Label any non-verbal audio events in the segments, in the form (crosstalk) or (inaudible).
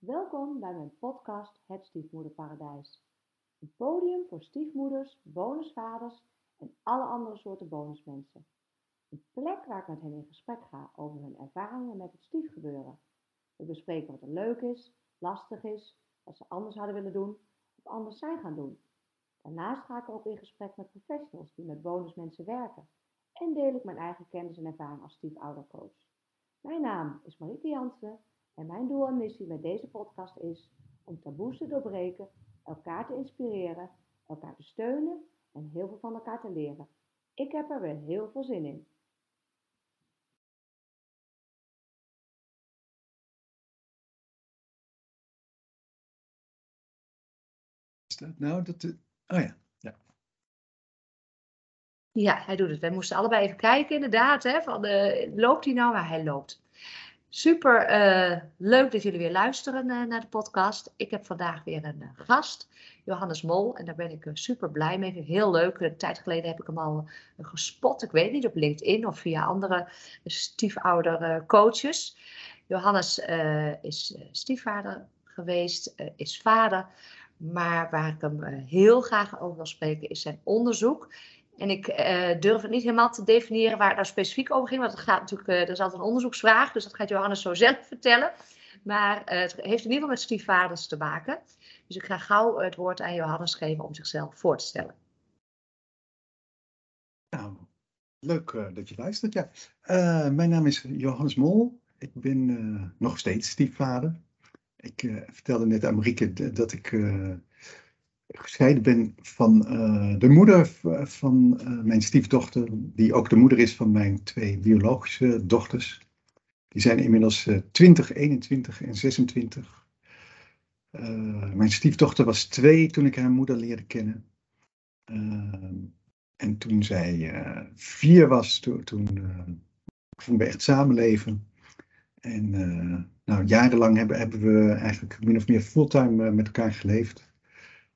Welkom bij mijn podcast Het Stiefmoederparadijs. Een podium voor stiefmoeders, bonusvaders en alle andere soorten bonusmensen. Een plek waar ik met hen in gesprek ga over hun ervaringen met het stiefgebeuren. We bespreken wat er leuk is, lastig is, wat ze anders hadden willen doen of anders zijn gaan doen. Daarnaast ga ik ook in gesprek met professionals die met bonusmensen werken en deel ik mijn eigen kennis en ervaring als stiefoudercoach. Mijn naam is Marieke Jansen en mijn doel en missie met deze podcast is om taboes te doorbreken, elkaar te inspireren, elkaar te steunen en heel veel van elkaar te leren. Ik heb er weer heel veel zin in. Nou, dat. Oh ja. ja. Ja, hij doet het. We moesten allebei even kijken, inderdaad. Hè, van, uh, loopt hij nou? Maar hij loopt. Super uh, leuk dat jullie weer luisteren uh, naar de podcast. Ik heb vandaag weer een uh, gast, Johannes Mol. En daar ben ik super blij mee. Heel leuk. Een tijd geleden heb ik hem al gespot. Ik weet niet, op LinkedIn of via andere stiefouder coaches. Johannes is stiefvader geweest, is vader. Maar waar ik hem heel graag over wil spreken is zijn onderzoek. En ik uh, durf het niet helemaal te definiëren waar het nou specifiek over ging. Want het gaat natuurlijk, uh, dat is altijd een onderzoeksvraag. Dus dat gaat Johannes zo zelf vertellen. Maar uh, het heeft in ieder geval met stiefvaders te maken. Dus ik ga gauw het woord aan Johannes geven om zichzelf voor te stellen. Nou, leuk dat je luistert. Ja. mijn naam is Johannes Mol. Ik ben nog steeds stiefvader. Ik vertelde net aan Marieke dat ik gescheiden ben van uh, de moeder van uh, mijn stiefdochter, die ook de moeder is van mijn twee biologische dochters. Die zijn inmiddels uh, 20, 21 en 26. Uh, mijn stiefdochter was twee toen ik haar moeder leerde kennen. en toen zij vier was, to toen gingen we echt samenleven. En nou, jarenlang hebben, hebben we eigenlijk min of meer fulltime met elkaar geleefd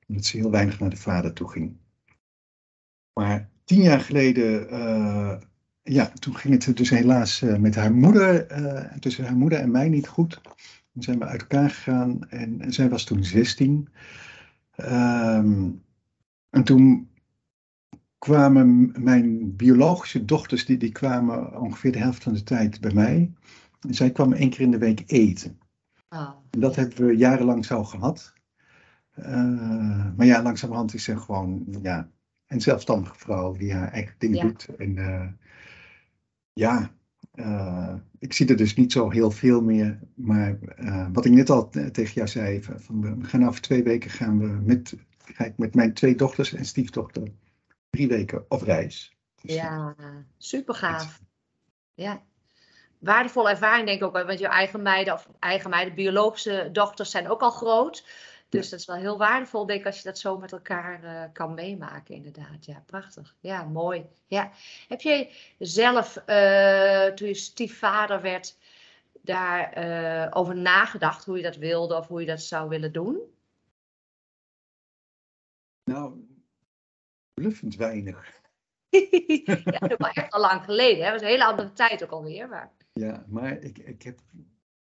omdat ze heel weinig naar de vader toe ging. Maar tien jaar geleden, uh, ja, toen ging het dus helaas uh, met haar moeder, uh, tussen haar moeder en mij niet goed. Toen zijn we uit elkaar gegaan en, en zij was toen 16. Um, en toen kwamen mijn biologische dochters, die, die kwamen ongeveer de helft van de tijd bij mij. En zij kwam één keer in de week eten. Oh. En dat hebben we jarenlang zo gehad. Uh, maar ja, langzamerhand is ze gewoon ja, een zelfstandige vrouw die haar eigen dingen doet. En uh, ja, uh, ik zie er dus niet zo heel veel meer. Maar wat ik net al tegen jou zei, van, we gaan over twee weken gaan we met, ga ik met mijn twee dochters en stiefdochter drie weken op reis. Dus, ja, super gaaf. Ja. Waardevolle ervaring denk ik ook, want je eigen meiden of eigen meiden, biologische dochters zijn ook al groot. Dus dat is wel heel waardevol, denk ik, als je dat zo met elkaar uh, kan meemaken, inderdaad. Ja, prachtig. Ja, mooi. Ja. Heb jij zelf, uh, toen je stiefvader werd, daarover uh, over nagedacht hoe je dat wilde of hoe je dat zou willen doen? Nou, bluffend weinig. (laughs) ja, dat was echt al lang geleden. Hè? Dat was een hele andere tijd ook alweer. Maar... Ja, maar ik, ik, heb,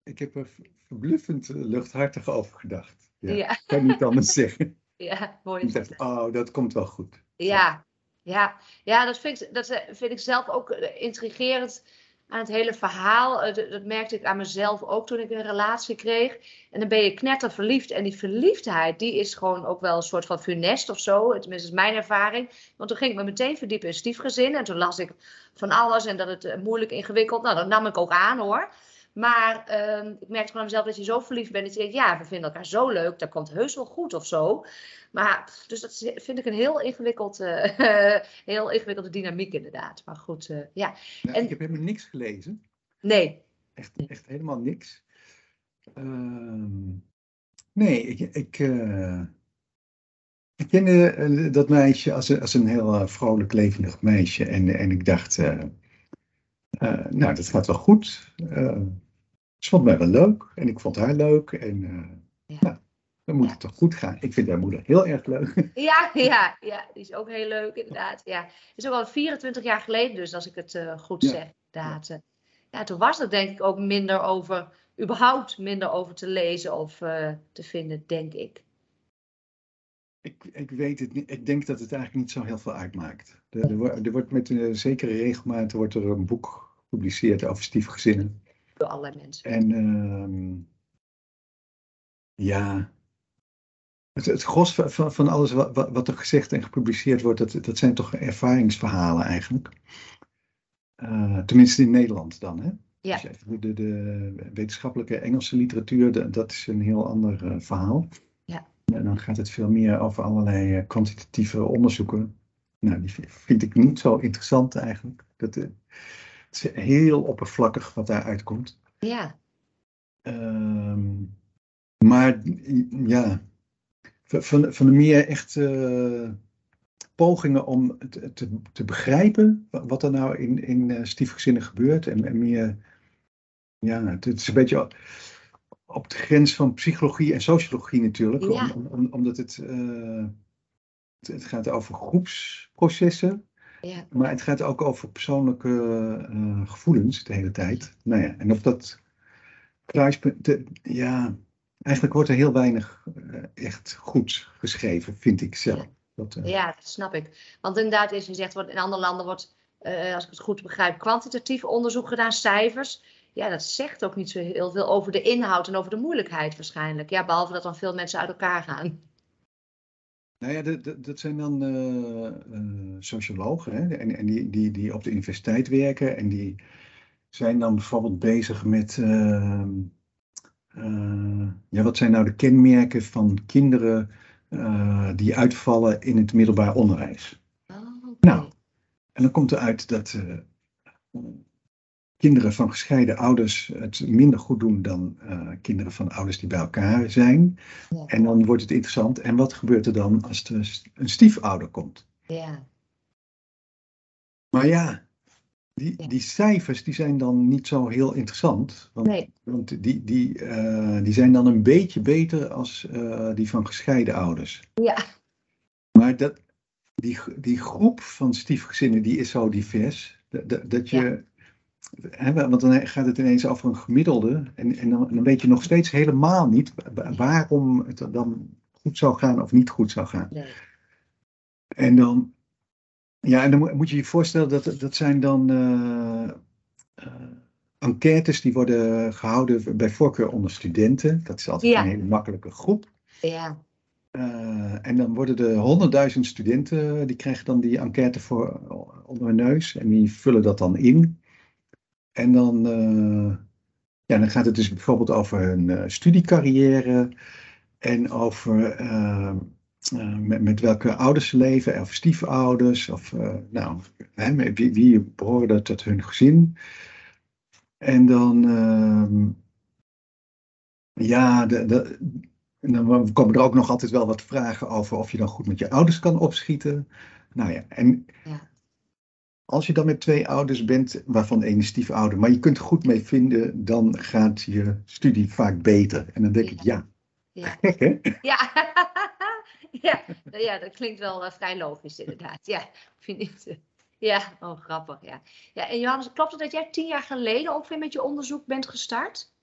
ik heb er verbluffend luchthartig over gedacht. Ja, ja. kan niet anders (laughs) zeggen. Ja, mooi. Ik dacht, oh, dat komt wel goed. Ja, ja. ja dat, vind ik, dat eh, vind ik zelf ook eh, intrigerend aan het hele verhaal. Eh, dat, merkte ik aan mezelf ook toen ik een relatie kreeg. En dan ben je knetter verliefd. En die verliefdheid, die is gewoon ook wel een soort van funest of zo. Tenminste, is mijn ervaring. Want toen ging ik me meteen verdiepen in stiefgezin. En toen las ik van alles en dat het moeilijk ingewikkeld. Nou, dat nam ik ook aan hoor. Maar uh, ik merkte van mezelf dat je zo verliefd bent dat je denkt, ja, we vinden elkaar zo leuk, dat komt heus wel goed of zo. Maar, dus dat vind ik een heel, ingewikkeld, uh, (laughs) heel ingewikkelde dynamiek inderdaad. Maar goed, uh, ja. Nou, en, ik heb helemaal niks gelezen. Nee. Echt, echt helemaal niks. Uh, nee, ik, ik, uh, ik kende dat meisje als, als een heel vrolijk, levendig meisje. En, en ik dacht, uh, nou, dat gaat wel goed. Uh, ze vond mij wel leuk en ik vond haar leuk. En uh, ja. nou, dan moet het toch goed gaan. Ik vind haar moeder heel erg leuk. (laughs) Ja, ja, ja, die is ook heel leuk inderdaad. Ja. Het is ook al 24 jaar geleden dus, als ik het goed zeg. Inderdaad. Ja. toen was het denk ik ook minder over überhaupt minder over te lezen of eh, te vinden, denk ik. Ik, ik weet het niet. Ik denk dat het eigenlijk niet zo heel veel uitmaakt. Er, er, wordt, er wordt met een zekere regelmaat wordt er een boek gepubliceerd over stiefgezinnen. Door allerlei mensen. En ehm, ja, het, het gros van, van alles wat, wat er gezegd en gepubliceerd wordt, dat, dat zijn toch ervaringsverhalen eigenlijk. Uh, tenminste in Nederland dan, hè? Ja. Dus de, de, wetenschappelijke Engelse literatuur, de, dat is een heel ander uh, verhaal. Ja. En dan gaat het veel meer over allerlei uh, kwantitatieve onderzoeken. Nou, die vind ik niet zo interessant eigenlijk. Dat, het is heel oppervlakkig wat daaruit komt. Ja. Ehm, maar ja, van, van de meer echt uh, pogingen om te, te, te, begrijpen wat er nou in, in uh, stiefgezinnen gebeurt. En, en, meer, ja, het, het, is een beetje op de grens van psychologie en sociologie natuurlijk. Ja. Om, om, omdat het, uh, het, het, gaat over groepsprocessen. Ja. Maar het gaat ook over persoonlijke gevoelens de hele tijd. Nou ja, en op dat kruispunt, de, ja, Eigenlijk wordt er heel weinig uh, echt goed geschreven, vind ik zelf. Ja. Dat, uh... ja, dat snap ik. Want inderdaad, is gezegd, wordt, in andere landen wordt, als ik het goed begrijp, kwantitatief onderzoek gedaan, cijfers. Ja, dat zegt ook niet zo heel veel over de inhoud en over de moeilijkheid waarschijnlijk. Ja, behalve dat dan veel mensen uit elkaar gaan. Nou ja, dat, dat, zijn dan sociologen hè? En, en die, die, die op de universiteit werken en die zijn dan bijvoorbeeld bezig met uh, ja, wat zijn nou de kenmerken van kinderen uh, die uitvallen in het middelbaar onderwijs? Oh, okay. Nou, en dan komt eruit dat uh, kinderen van gescheiden ouders het minder goed doen dan kinderen van ouders die bij elkaar zijn. Ja. En dan wordt het interessant. En wat gebeurt er dan als er een stiefouder komt? Ja. Maar ja, die, die cijfers die zijn dan niet zo heel interessant. Want, nee. want die, die, uh, die zijn dan een beetje beter als uh, die van gescheiden ouders. Ja. Maar dat, die, die groep van stiefgezinnen die is zo divers. Dat, dat je. Want dan gaat het ineens over een gemiddelde. En, en dan, dan, weet je nog steeds helemaal niet waarom het dan goed zou gaan of niet goed zou gaan. Nee. En dan, ja, en dan moet je je voorstellen dat dat zijn dan uh, uh, enquêtes die worden gehouden bij voorkeur onder studenten. Dat is altijd Ja. een hele makkelijke groep. Ja. Uh, en dan worden er honderdduizend studenten, die krijgen dan die enquête voor, onder hun neus en die vullen dat dan in. En dan, uh, ja, dan gaat het dus bijvoorbeeld over hun uh, studiecarrière en over uh, met, met, welke ouders ze leven, of stiefouders, of nou, hè, wie, wie behoren tot hun gezin. En dan, ehm, ja, de, dan komen er ook nog altijd wel wat vragen over of je dan goed met je ouders kan opschieten. Nou ja, en Ja. Als je dan met twee ouders bent, waarvan één is stiefouder, maar je kunt er goed mee vinden, dan gaat je studie vaak beter. En dan denk ik, ja, Ja. (laughs) Ja. (laughs) ja. ja, dat klinkt wel eh, vrij logisch inderdaad. Ja, vind ik. Ja, oh grappig. Ja. ja, en Johannes, klopt het dat jij tien jaar geleden ongeveer met je onderzoek bent gestart?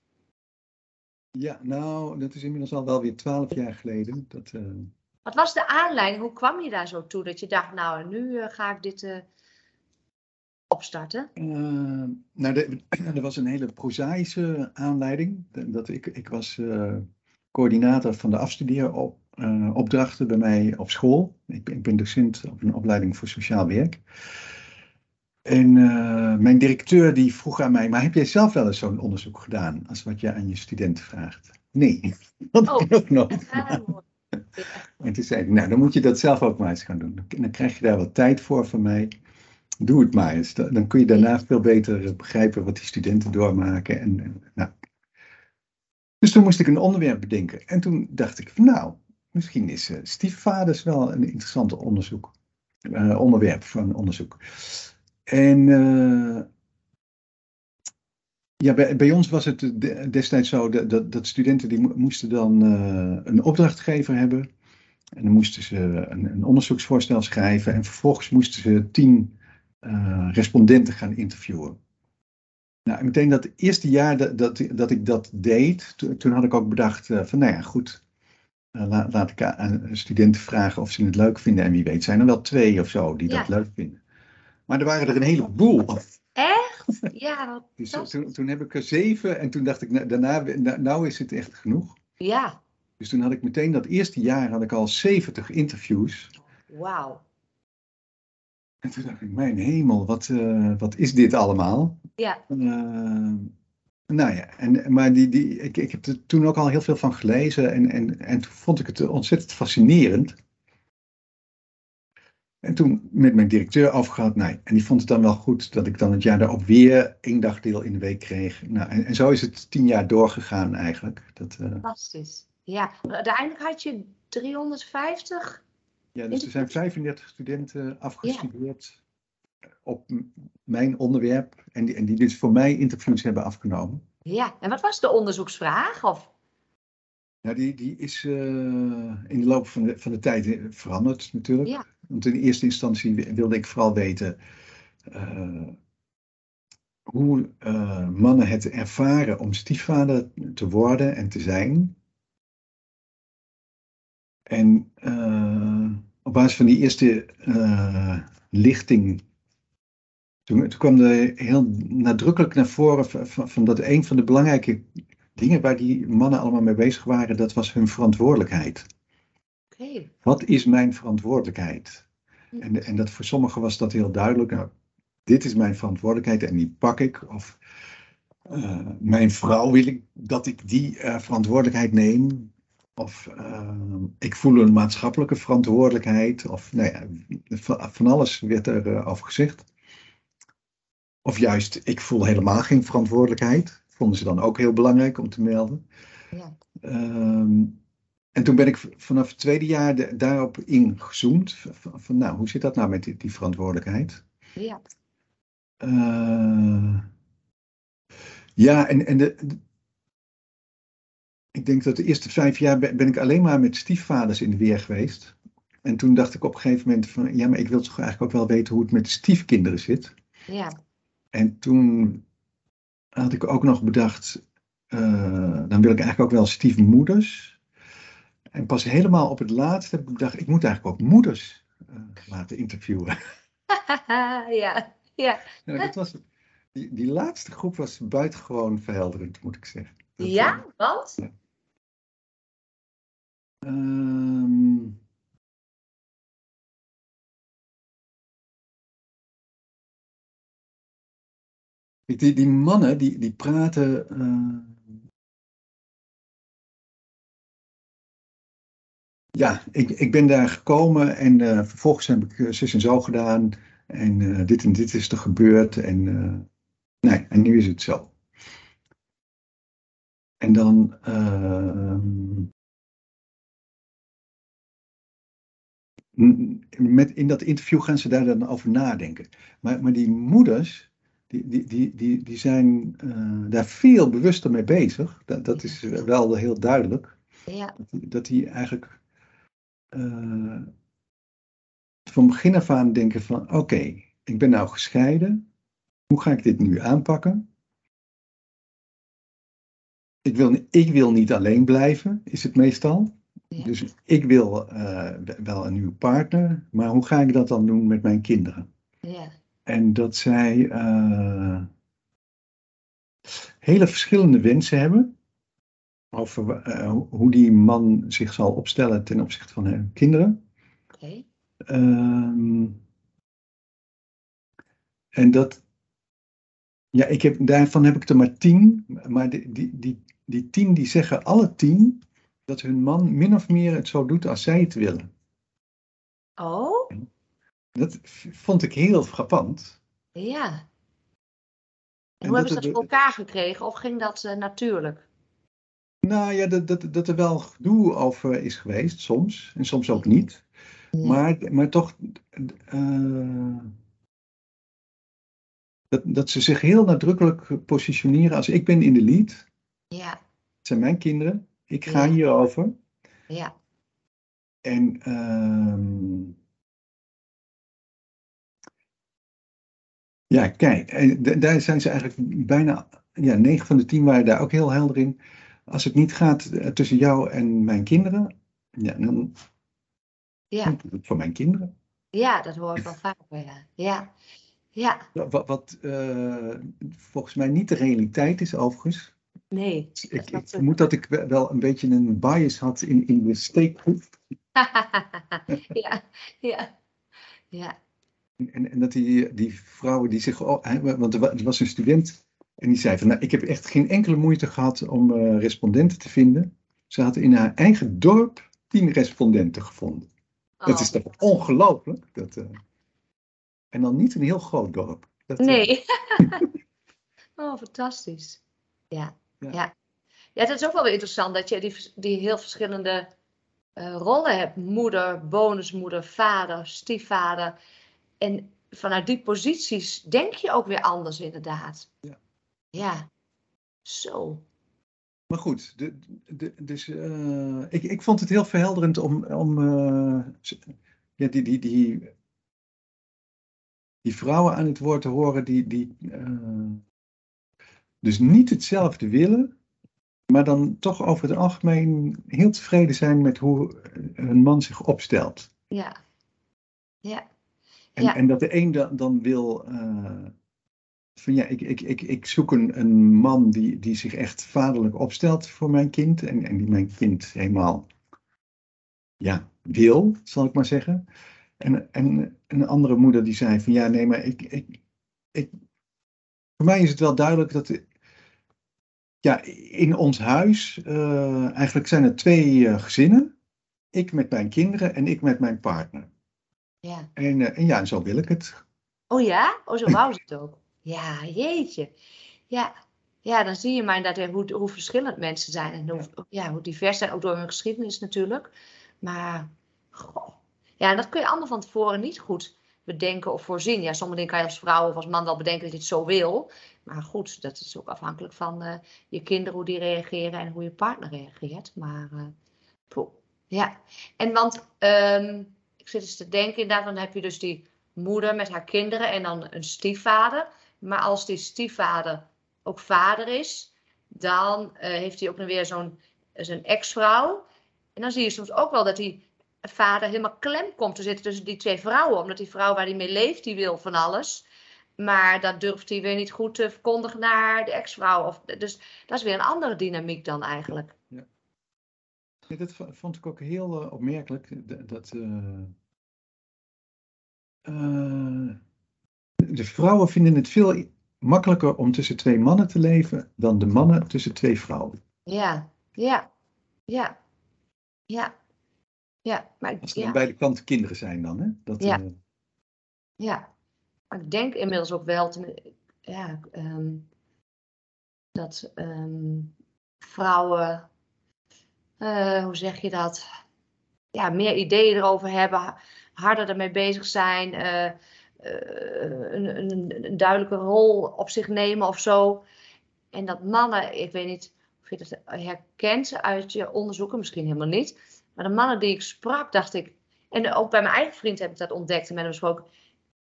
Ja, nou, dat is inmiddels al wel weer twaalf jaar geleden. Dat, eh, Wat was de aanleiding? Hoe kwam je daar zo toe dat je dacht, nou, nu eh, ga ik dit eh, opstarten? eh, nou, de- (clears throat) er was een hele prozaïsche aanleiding. Dat ik, ik was eh, coördinator van de afstudeeropdrachten bij mij op school. Ik ben, ik ben docent op een opleiding voor sociaal werk. En eh, mijn directeur die vroeg aan mij, maar heb jij zelf wel eens zo'n onderzoek gedaan als wat je aan je studenten vraagt? Nee, (laughs) dat Oh. ook nooit. (laughs) En toen zei ik, nou dan moet je dat zelf ook maar eens gaan doen. Dan- Dan krijg je daar wat tijd voor van mij. Doe het maar eens. Dan kun je daarna veel beter begrijpen wat die studenten doormaken. En, nou. Dus toen moest ik een onderwerp bedenken. En toen dacht ik, nou, misschien is eh, stiefvaders wel een interessant onderzoek. eh, onderwerp van onderzoek. En eh, ja, bij, ons was het de- destijds zo dat, dat, studenten die mo- moesten dan een opdrachtgever hebben. En dan moesten ze een, een onderzoeksvoorstel schrijven. En vervolgens moesten ze tien respondenten gaan interviewen. Nou, meteen dat eerste jaar dat, dat, dat ik dat deed, to- toen had ik ook bedacht eh, van, nou ja, goed, eh, la- laat ik aan studenten vragen of ze het leuk vinden. En wie weet zijn er wel twee of zo die dat leuk vinden. Maar er waren er een heleboel. Echt? (laughs) Ja, Dus toen, toen heb ik er zeven en toen dacht ik, nou, daarna, nou is het echt genoeg. Ja, Dus toen had ik meteen dat eerste jaar had ik al 70 interviews. wauw. En toen dacht ik, mijn hemel, wat, eh, wat is dit allemaal? Ja, Eh, nou ja, en, maar die, die, ik, ik heb er toen ook al heel veel van gelezen en, en, en toen vond ik het ontzettend fascinerend. En toen met mijn directeur afgehad, nee, en die vond het dan wel goed dat ik dan het jaar daarop weer één dagdeel in de week kreeg. Nou, en, en zo is het tien jaar doorgegaan eigenlijk. Dat, eh, fantastisch. Ja, uiteindelijk had je 350. Ja, dus er zijn Interviews? 35 studenten afgestudeerd op mijn onderwerp en die, en die dus voor mij interviews hebben afgenomen. Ja, en wat was de onderzoeksvraag? Of, Ja, die, die is eh, in de loop van de, van de tijd eh, veranderd natuurlijk. Ja. Want in eerste instantie wi- wilde ik vooral weten eh, hoe mannen het ervaren om stiefvader te worden en te zijn. En op basis van die eerste eh, lichting, toen, toen kwam er heel nadrukkelijk naar voren van, dat een van de belangrijke dingen waar die mannen allemaal mee bezig waren, dat was hun verantwoordelijkheid. oké. Wat is mijn verantwoordelijkheid? En, en dat voor sommigen was dat heel duidelijk. Nou, dit is mijn verantwoordelijkheid en die pak ik. Of eh, mijn vrouw wil ik dat ik die eh, verantwoordelijkheid neem. Of eh, ik voel een maatschappelijke verantwoordelijkheid. Of nou ja, van, alles werd er eh, over gezegd. Of juist, ik voel helemaal geen verantwoordelijkheid. Vonden ze dan ook heel belangrijk om te melden. Ja. Ehm, en toen ben ik vanaf het tweede jaar de- daarop ingezoomd. Van, van, nou, hoe zit dat nou met die, die verantwoordelijkheid? Ja, Eh, ja, en, en de- ik denk dat de eerste vijf jaar ben, ben ik alleen maar met stiefvaders in de weer geweest. En toen dacht ik op een gegeven moment van, ja, maar ik wil toch eigenlijk ook wel weten hoe het met de stiefkinderen zit. ja, En toen had ik ook nog bedacht, eh, dan wil ik eigenlijk ook wel stiefmoeders. En pas helemaal op het laatste heb ik bedacht, ik moet eigenlijk ook moeders eh, laten interviewen. (laughs) (laughs) ja, ja. Ja, dat was, die, die laatste groep was buitengewoon verhelderend, moet ik zeggen. Ja, want? eh, ehm, die, die mannen, die, die praten. eh, ja, ik, ik ben daar gekomen en eh, vervolgens heb ik eh, zus en zo gedaan. En eh, dit en dit is er gebeurd. En, nee, en nu is het zo. En dan. ehm, met, in dat interview gaan ze daar dan over nadenken. Maar, maar die moeders, die, die, die, die, die zijn eh, daar veel bewuster mee bezig. Dat, dat is wel heel duidelijk. Ja, Dat die, dat die eigenlijk eh, van begin af aan denken van oké, ik ben nou gescheiden. Hoe ga ik dit nu aanpakken? Ik wil, ik wil niet alleen blijven, is het meestal. Ja. Dus ik wil eh, wel een nieuwe partner, maar hoe ga ik dat dan doen met mijn kinderen? ja, En dat zij eh, hele verschillende wensen hebben over eh, hoe- die man zich zal opstellen ten opzichte van hun kinderen. oké. Ehm, en dat, ja, ik heb, daarvan heb ik er maar tien, maar die, die, die, die tien die zeggen alle tien dat hun man min of meer het zo doet als zij het willen. Oh, Dat vond ik heel frappant. ja. En En hoe hebben ze dat het- voor elkaar gekregen? Of ging dat eh, natuurlijk? Nou ja, dat, dat, dat er wel gedoe over is geweest, soms. En soms ook niet. Maar, maar toch, eh, dat, dat ze zich heel nadrukkelijk positioneren als ik ben in de lead. Ja, Het zijn mijn kinderen. Ik ga Ja. hierover. ja, En ehm, Ja, kijk, en d- daar zijn ze eigenlijk bijna, ja, 9 van de 10 waren daar ook heel helder in. Als het niet gaat eh, tussen jou en mijn kinderen, ja, dan Ja, voor mijn kinderen. ja dat hoor ik wel (laughs) vaker. Ja, ja, ja. Wat, wat eh, volgens mij niet de realiteit is, overigens. nee. Ik, ik vermoed dat ik we- wel een beetje een bias had in, in de steekproef. (laughs) ja, ja, ja, En, en dat die, die vrouwen die zich. Oh, hè, want er wa- was een student en die zei van. Nou, ik heb echt geen enkele moeite gehad om eh, respondenten te vinden. Ze had in haar eigen dorp tien respondenten gevonden. Dat Oh, is toch ongelooflijk? Dat, eh, en dan niet een heel groot dorp. Dat, eh, Nee. (laughs) oh, fantastisch. Ja, Ja. ja. Ja, dat is ook wel weer interessant dat je die, die heel verschillende eh, rollen hebt. Moeder, bonusmoeder, vader, stiefvader. En vanuit die posities denk je ook weer anders inderdaad. Ja. Ja. Zo. Maar goed, de, de, dus eh, ik, ik vond het heel verhelderend om, om eh, ja, die, die, die, die vrouwen aan het woord te horen die, die eh, dus niet hetzelfde willen, maar dan toch over het algemeen heel tevreden zijn met hoe hun man zich opstelt. Ja. Ja. En, Ja. en dat de een dan, dan wil eh, van ja, ik, ik, ik, ik zoek een, een man die, die zich echt vaderlijk opstelt voor mijn kind. En, en die mijn kind helemaal ja, wil, zal ik maar zeggen. En, en een andere moeder die zei van ja, nee, maar ik, ik, ik, voor mij is het wel duidelijk dat ja, in ons huis eh, eigenlijk zijn er twee eh, gezinnen. Ik met mijn kinderen en ik met mijn partner. Ja. En, eh, en ja, zo wil ik het. Oh ja? Oh, zo wou (laughs) ze het ook. Ja, jeetje. Ja. Ja, dan zie je maar inderdaad hoe, hoe verschillend mensen zijn. En hoe, ja, hoe divers zijn, ook door hun geschiedenis natuurlijk. Maar, goh. Ja, en dat kun je allemaal van tevoren niet goed bedenken of voorzien. Ja, sommige dingen kan je als vrouw of als man wel bedenken dat je het zo wil. Maar goed, dat is ook afhankelijk van eh, je kinderen, hoe die reageren en hoe je partner reageert. Maar, poeh. ja. En want, ehm, ik zit eens te denken inderdaad, dan heb je dus die moeder met haar kinderen en dan een stiefvader. Maar als die stiefvader ook vader is, dan eh, heeft hij ook nog weer zo'n zijn ex-vrouw. En dan zie je soms ook wel dat die vader helemaal klem komt te zitten tussen die twee vrouwen. Omdat die vrouw waar hij mee leeft, die wil van alles. Maar dat durft hij weer niet goed te verkondigen naar de ex-vrouw. Dus dat is weer een andere dynamiek dan eigenlijk. Ja, dat vond ik ook heel eh, opmerkelijk. Dat eh, eh, de vrouwen vinden het veel makkelijker om tussen twee mannen te leven dan de mannen tussen twee vrouwen. Ja, ja, ja, ja. Ja, maar Als er ja. aan beide kanten kinderen zijn dan, hè? Dat, Ja. eh, Ja, maar ik denk inmiddels ook wel tenmin- ja, ehm, dat ehm, vrouwen, eh, hoe zeg je dat, ja, meer ideeën erover hebben, ha- harder ermee bezig zijn, eh, een, een, een duidelijke rol op zich nemen of zo. En dat mannen, ik weet niet of je dat herkent uit je onderzoeken, misschien helemaal niet. Maar de mannen die ik sprak, dacht ik, en ook bij mijn eigen vriend heb ik dat ontdekt en met hem besproken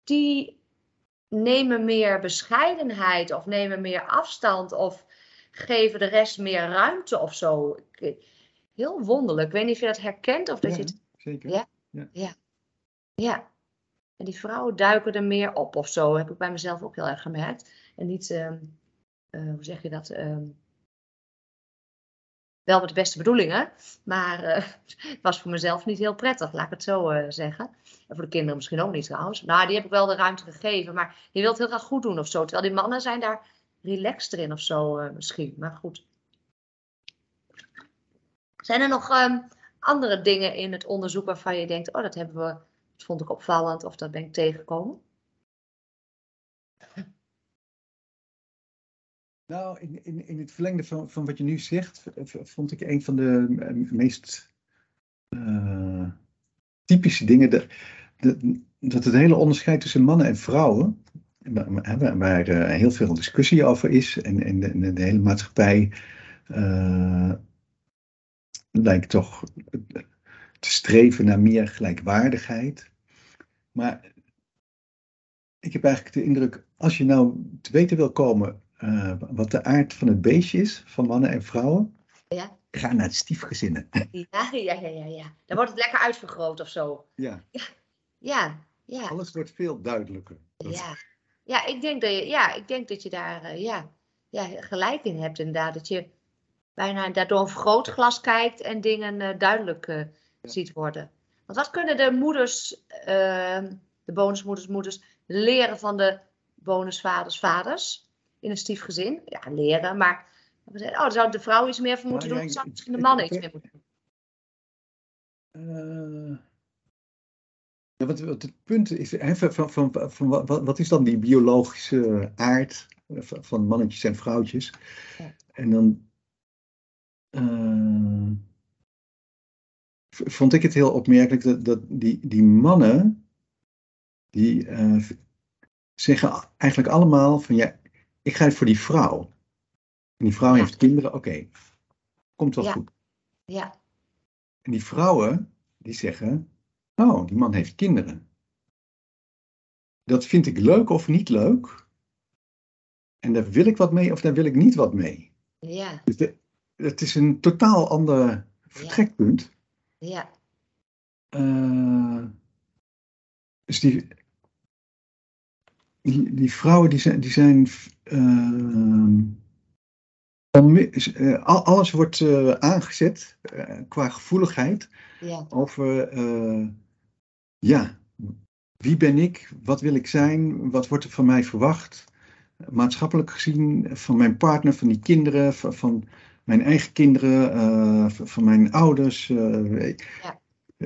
die nemen meer bescheidenheid of nemen meer afstand of geven de rest meer ruimte of zo. Heel wonderlijk. Ik weet niet of je dat herkent of dat ja, je het. zeker. Ja. Ja. En die vrouwen duiken er meer op of zo. Heb ik bij mezelf ook heel erg gemerkt. En niet, ehm, eh, hoe zeg je dat? Ehm, wel met de beste bedoelingen, maar eh, het was voor mezelf niet heel prettig, laat ik het zo eh, zeggen. En voor de kinderen misschien ook niet trouwens. Nou, die heb ik wel de ruimte gegeven, maar je wilt heel graag goed doen of zo. Terwijl die mannen zijn daar relaxed in of zo eh, misschien. Maar goed. Zijn er nog ehm, andere dingen in het onderzoek waarvan je denkt, oh dat hebben we, dat vond ik opvallend of dat ben ik tegengekomen? Nou, in, in, in het verlengde van, van wat je nu zegt, vond ik een van de eh, meest eh, typische dingen dat, dat, dat het hele onderscheid tussen mannen en vrouwen, waar, waar- eh, heel veel discussie over is en, en de, de- de hele maatschappij lijkt toch te streven naar meer gelijkwaardigheid. Maar ik heb eigenlijk de indruk, als je nou te weten wil komen uh, wat de aard van het beestje is, van mannen en vrouwen, Ja, ga naar het stiefgezinnen. ja, ja, ja, ja, ja. Dan wordt het lekker uitvergroot of zo. Ja, Ja, ja, alles wordt veel duidelijker. Dat- ja. Ja, ik denk dat je, ja, ik denk dat je daar eh, ja, ja, gelijk in hebt inderdaad. Dat je bijna daardoor een vergrootglas kijkt en dingen eh, duidelijk eh, ziet worden. Want wat kunnen de moeders, eh, de bonusmoeders, moeders, leren van de bonusvaders, vaders in een stiefgezin? Ja, leren, maar we zeggen, oh, daar zou de vrouw iets meer voor moeten Nou, doen, ja, zou ik- de man ik- iets meer moeten doen. Eh, ja, wat, wat het punt is, hè, van, van, van, van wat, wat is dan die biologische aard van, mannetjes en vrouwtjes? Ja. En dan eh, vond ik het heel opmerkelijk dat, dat die, die mannen, die eh, zeggen eigenlijk allemaal van ja, ik ga het voor die vrouw. En die vrouw Ja. heeft kinderen, oké, komt wel Ja. goed. Ja, En die vrouwen, die zeggen, oh, die man heeft kinderen. Dat vind ik leuk of niet leuk. En daar wil ik wat mee of daar wil ik niet wat mee. ja, Dus de- het is een totaal ander vertrekpunt. ja, Eh, dus die, die, die vrouwen die zijn, die zijn ehm, eh, al- alles wordt eh, aangezet eh, qua gevoeligheid ja, over, ja, wie ben ik, wat wil ik zijn, wat wordt er van mij verwacht, maatschappelijk gezien, van mijn partner, van die kinderen, van, van mijn eigen kinderen, van, mijn ouders. Ja.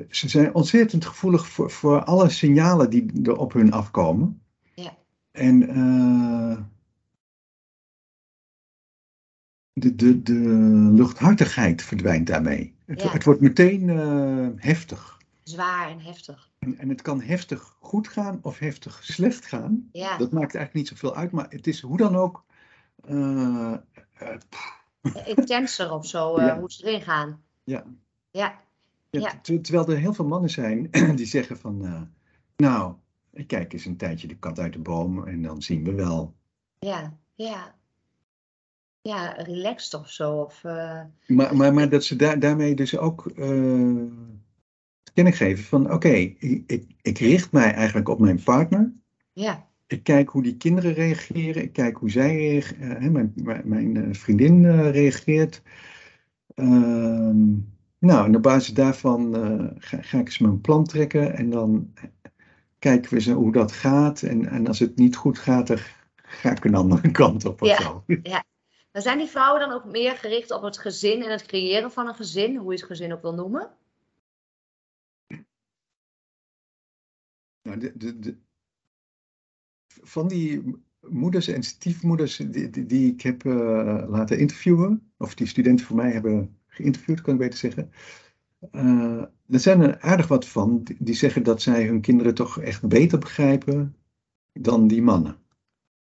Ze zijn ontzettend gevoelig voor, voor alle signalen die er op hun afkomen. En eh, de, de, de luchthartigheid verdwijnt daarmee. Het, Ja. het wordt meteen eh, heftig. zwaar en heftig. En, en het kan heftig goed gaan of heftig slecht gaan. Ja, Dat maakt eigenlijk niet zoveel uit, maar het is hoe dan ook. eh, eh, intenser of zo, (laughs) Ja. hoe ze erin gaan. Ja. Ja, ja, Ja. ter- terwijl er heel veel mannen zijn (clears throat) die zeggen van, nou, kijk eens een tijdje de kat uit de boom en dan zien we wel. ja, ja. Ja, relaxed of zo. Of, eh, Maar, maar, maar dat ze daar, daarmee dus ook eh, te kennen geven van, oké, ik, ik, ik richt mij eigenlijk op mijn partner. ja, Ik kijk hoe die kinderen reageren. Ik kijk hoe zij reageren. mijn, mijn, mijn, eh, vriendin eh, reageert. Ehm, nou, en op basis daarvan eh, ga, ga ik eens mijn plan trekken. En dan kijken we eens hoe dat gaat. En, en als het niet goed gaat, dan ga ik een andere (laughs) kant op of Ja. zo. maar zijn die vrouwen dan ook meer gericht op het gezin en het creëren van een gezin, hoe je het gezin ook wil noemen? Nou, de, de, de, van die moeders en stiefmoeders die, die, die ik heb eh, laten interviewen, of die studenten voor mij hebben geïnterviewd, kan ik beter zeggen. Eh, er zijn er aardig wat van die, zeggen dat zij hun kinderen toch echt beter begrijpen dan die mannen.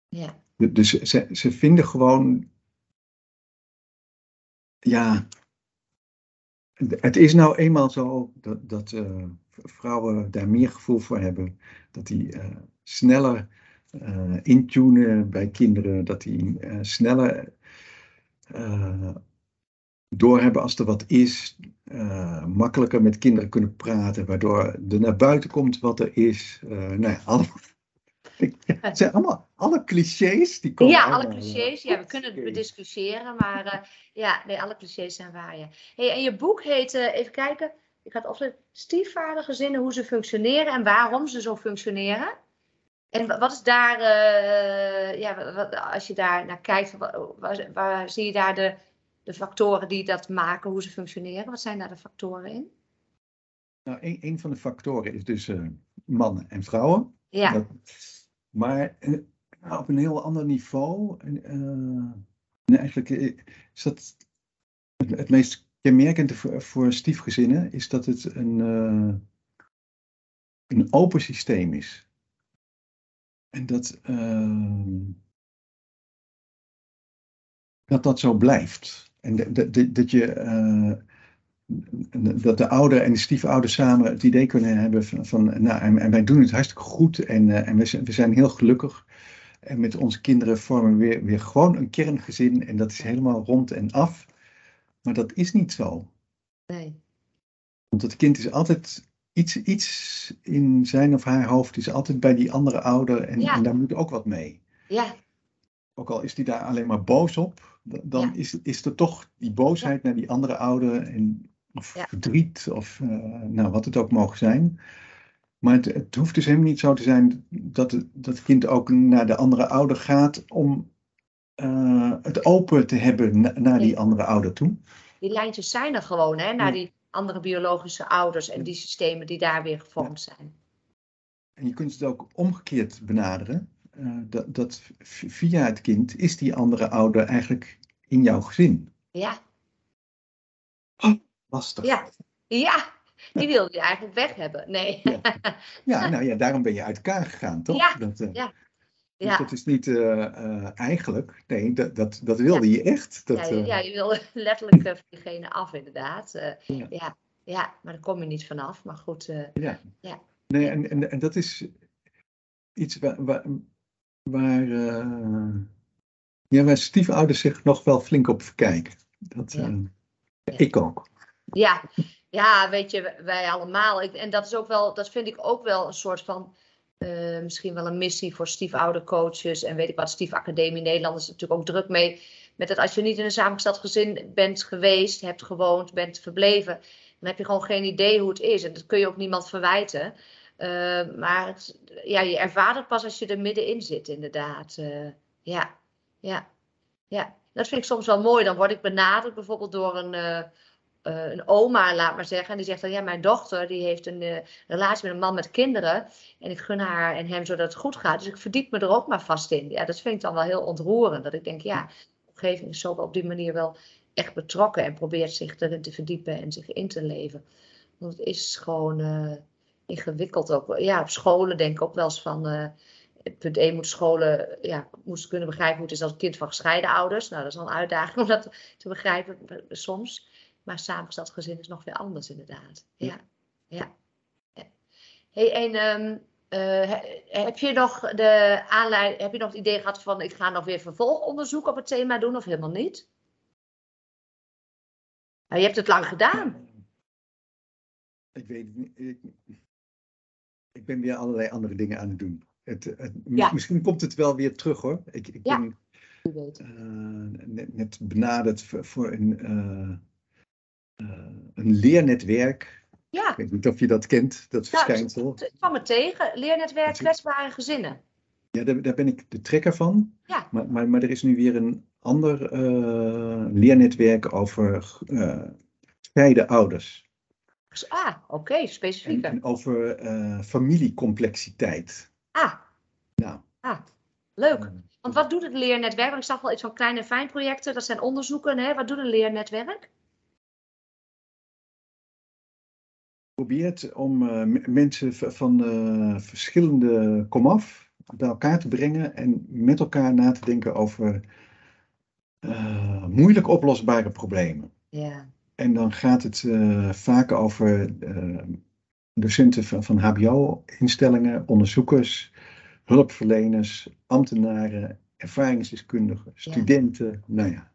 Ja, Dus ze, ze vinden gewoon, ja, het is nou eenmaal zo dat, dat eh, vrouwen daar meer gevoel voor hebben, dat die eh, sneller intunen bij kinderen, dat die sneller doorhebben als er wat is, eh, makkelijker met kinderen kunnen praten, waardoor er naar buiten komt wat er is. Eh, nou ja, allemaal. (laughs) Het zijn allemaal alle clichés die komen. ja alle allemaal, clichés. Ja, we kunnen het bediscussiëren, maar eh, ja, nee, alle clichés zijn waar. Ja. Hey, en je boek heet, even kijken, ik had opgeschreven, stiefvadergezinnen, hoe ze functioneren en waarom ze zo functioneren. En wa- wat is daar, ja, wa- wat, als je daar naar kijkt, wa- waar, waar zie je daar de, de factoren die dat maken, hoe ze functioneren? Wat zijn daar de factoren in? Nou, een, een van de factoren is dus eh, mannen en vrouwen. Ja, Dat- maar eh, op een heel ander niveau. En, eh, en eigenlijk is dat het, het meest kenmerkende voor, voor stiefgezinnen, is dat het een, een open systeem is. En dat, dat dat zo blijft. En dat- dat- je, eh, dat de ouder en de stiefouder samen het idee kunnen hebben van, van nou, en, en wij doen het hartstikke goed en, uh, en we, zijn, we zijn heel gelukkig. En met onze kinderen vormen we weer, weer gewoon een kerngezin en dat is helemaal rond en af. Maar dat is niet zo. Nee. Want het kind is altijd iets, iets in zijn of haar hoofd, is altijd bij die andere ouder en, Ja. en daar moet ook wat mee. Ja, Ook al is die daar alleen maar boos op, dan Ja. is, is er toch die boosheid naar die andere ouder en, of Ja. verdriet of eh, nou, wat het ook mogen zijn. Maar het, het hoeft dus helemaal niet zo te zijn dat het, dat kind ook naar de andere ouder gaat om eh, het open te hebben na- naar die andere ouder toe. die lijntjes zijn er gewoon, hè, naar die andere biologische ouders en die systemen die daar weer gevormd zijn. En je kunt het ook omgekeerd benaderen. Eh, dat, dat via het kind is die andere ouder eigenlijk in jouw gezin. Ja, Lastig. ja, ja. Die wil je eigenlijk weg hebben. Nee. Ja. (laughs) Ja, nou ja, daarom ben je uit elkaar gegaan, toch? Ja, dat, eh, ja. Dus Ja. dat is niet eh, eigenlijk, nee, dat, dat, dat wilde je echt. Dat, Ja, je- ja, je wil (laughs) letterlijk van diegene af, inderdaad. Ja. ja. Maar daar kom je niet vanaf. Maar goed, ja. Ja. Nee, en, en, en dat is iets waar, waar, waar, eh, ja, waar stiefouders zich nog wel flink op verkijken. Dat, Ja. eh, Ja. Ik ook. ja. ja, weet je, wij allemaal. Ik, en dat is ook wel, dat vind ik ook wel een soort van, eh, misschien wel een missie voor stiefoudercoaches en weet ik wat, stiefacademie Nederland is er natuurlijk ook druk mee. Met dat als je niet in een samengesteld gezin bent geweest, hebt gewoond, bent verbleven, dan heb je gewoon geen idee hoe het is. En dat kun je ook niemand verwijten. Eh, maar ja, je ervaart het pas als je er middenin zit, inderdaad. Eh, ja, ja, ja. Dat vind ik soms wel mooi. Dan word ik benaderd bijvoorbeeld door een, eh, eh, een oma, laat maar zeggen. En die zegt dan, ja, mijn dochter die heeft een relatie met een man met kinderen. En ik gun haar en hem zodat het goed gaat. Dus ik verdiep me er ook maar vast in. Ja, dat vind ik dan wel heel ontroerend. Dat ik denk, ja, de omgeving is zo op die manier wel echt betrokken. En probeert zich erin te verdiepen en zich in te leven. Want het is gewoon ingewikkeld ook. Ja, op scholen denk ik ook wel eens van... eh, punt 1 moeten scholen ja, moesten kunnen begrijpen hoe het is als kind van gescheiden ouders. Nou, dat is al een uitdaging (laughs) om dat te begrijpen eh, soms. Maar samengesteld gezin is nog weer anders, inderdaad. Ja, ja. ja. Hey, en ehm, eh, he- heb je nog de aanleiding, heb je nog het idee gehad van ik ga nog weer vervolgonderzoek op het thema doen of helemaal niet? Nou, je hebt het lang gedaan. Ik weet het niet. Ik, ik ben weer allerlei andere dingen aan het doen. Het, het, Ja. Misschien komt het wel weer terug hoor. Ik, ik Ja. ben eh, net, net benaderd voor, een, eh, eh, een leernetwerk. Ja, Ik weet niet of je dat kent, dat Nou, verschijnsel. het kwam me tegen. Leernetwerk kwetsbare gezinnen. Ja, daar, daar ben ik de trekker van. Ja. Maar, maar, maar er is nu weer een ander leernetwerk over gescheiden ouders. Dus, ah, oké, En, specifieker. en over eh, familiecomplexiteit. Ah, Nou, ah, leuk. Want wat doet het leernetwerk? Want ik zag wel iets van kleine en fijn projecten. Dat zijn onderzoeken. Hè? Wat doet een leernetwerk? probeert om eh, mensen van eh, verschillende komaf bij elkaar te brengen en met elkaar na te denken over moeilijk oplosbare problemen. Ja, En dan gaat het eh, vaak over eh, docenten van, van HBO-instellingen, onderzoekers, hulpverleners, ambtenaren, ervaringsdeskundigen, studenten, nou ja,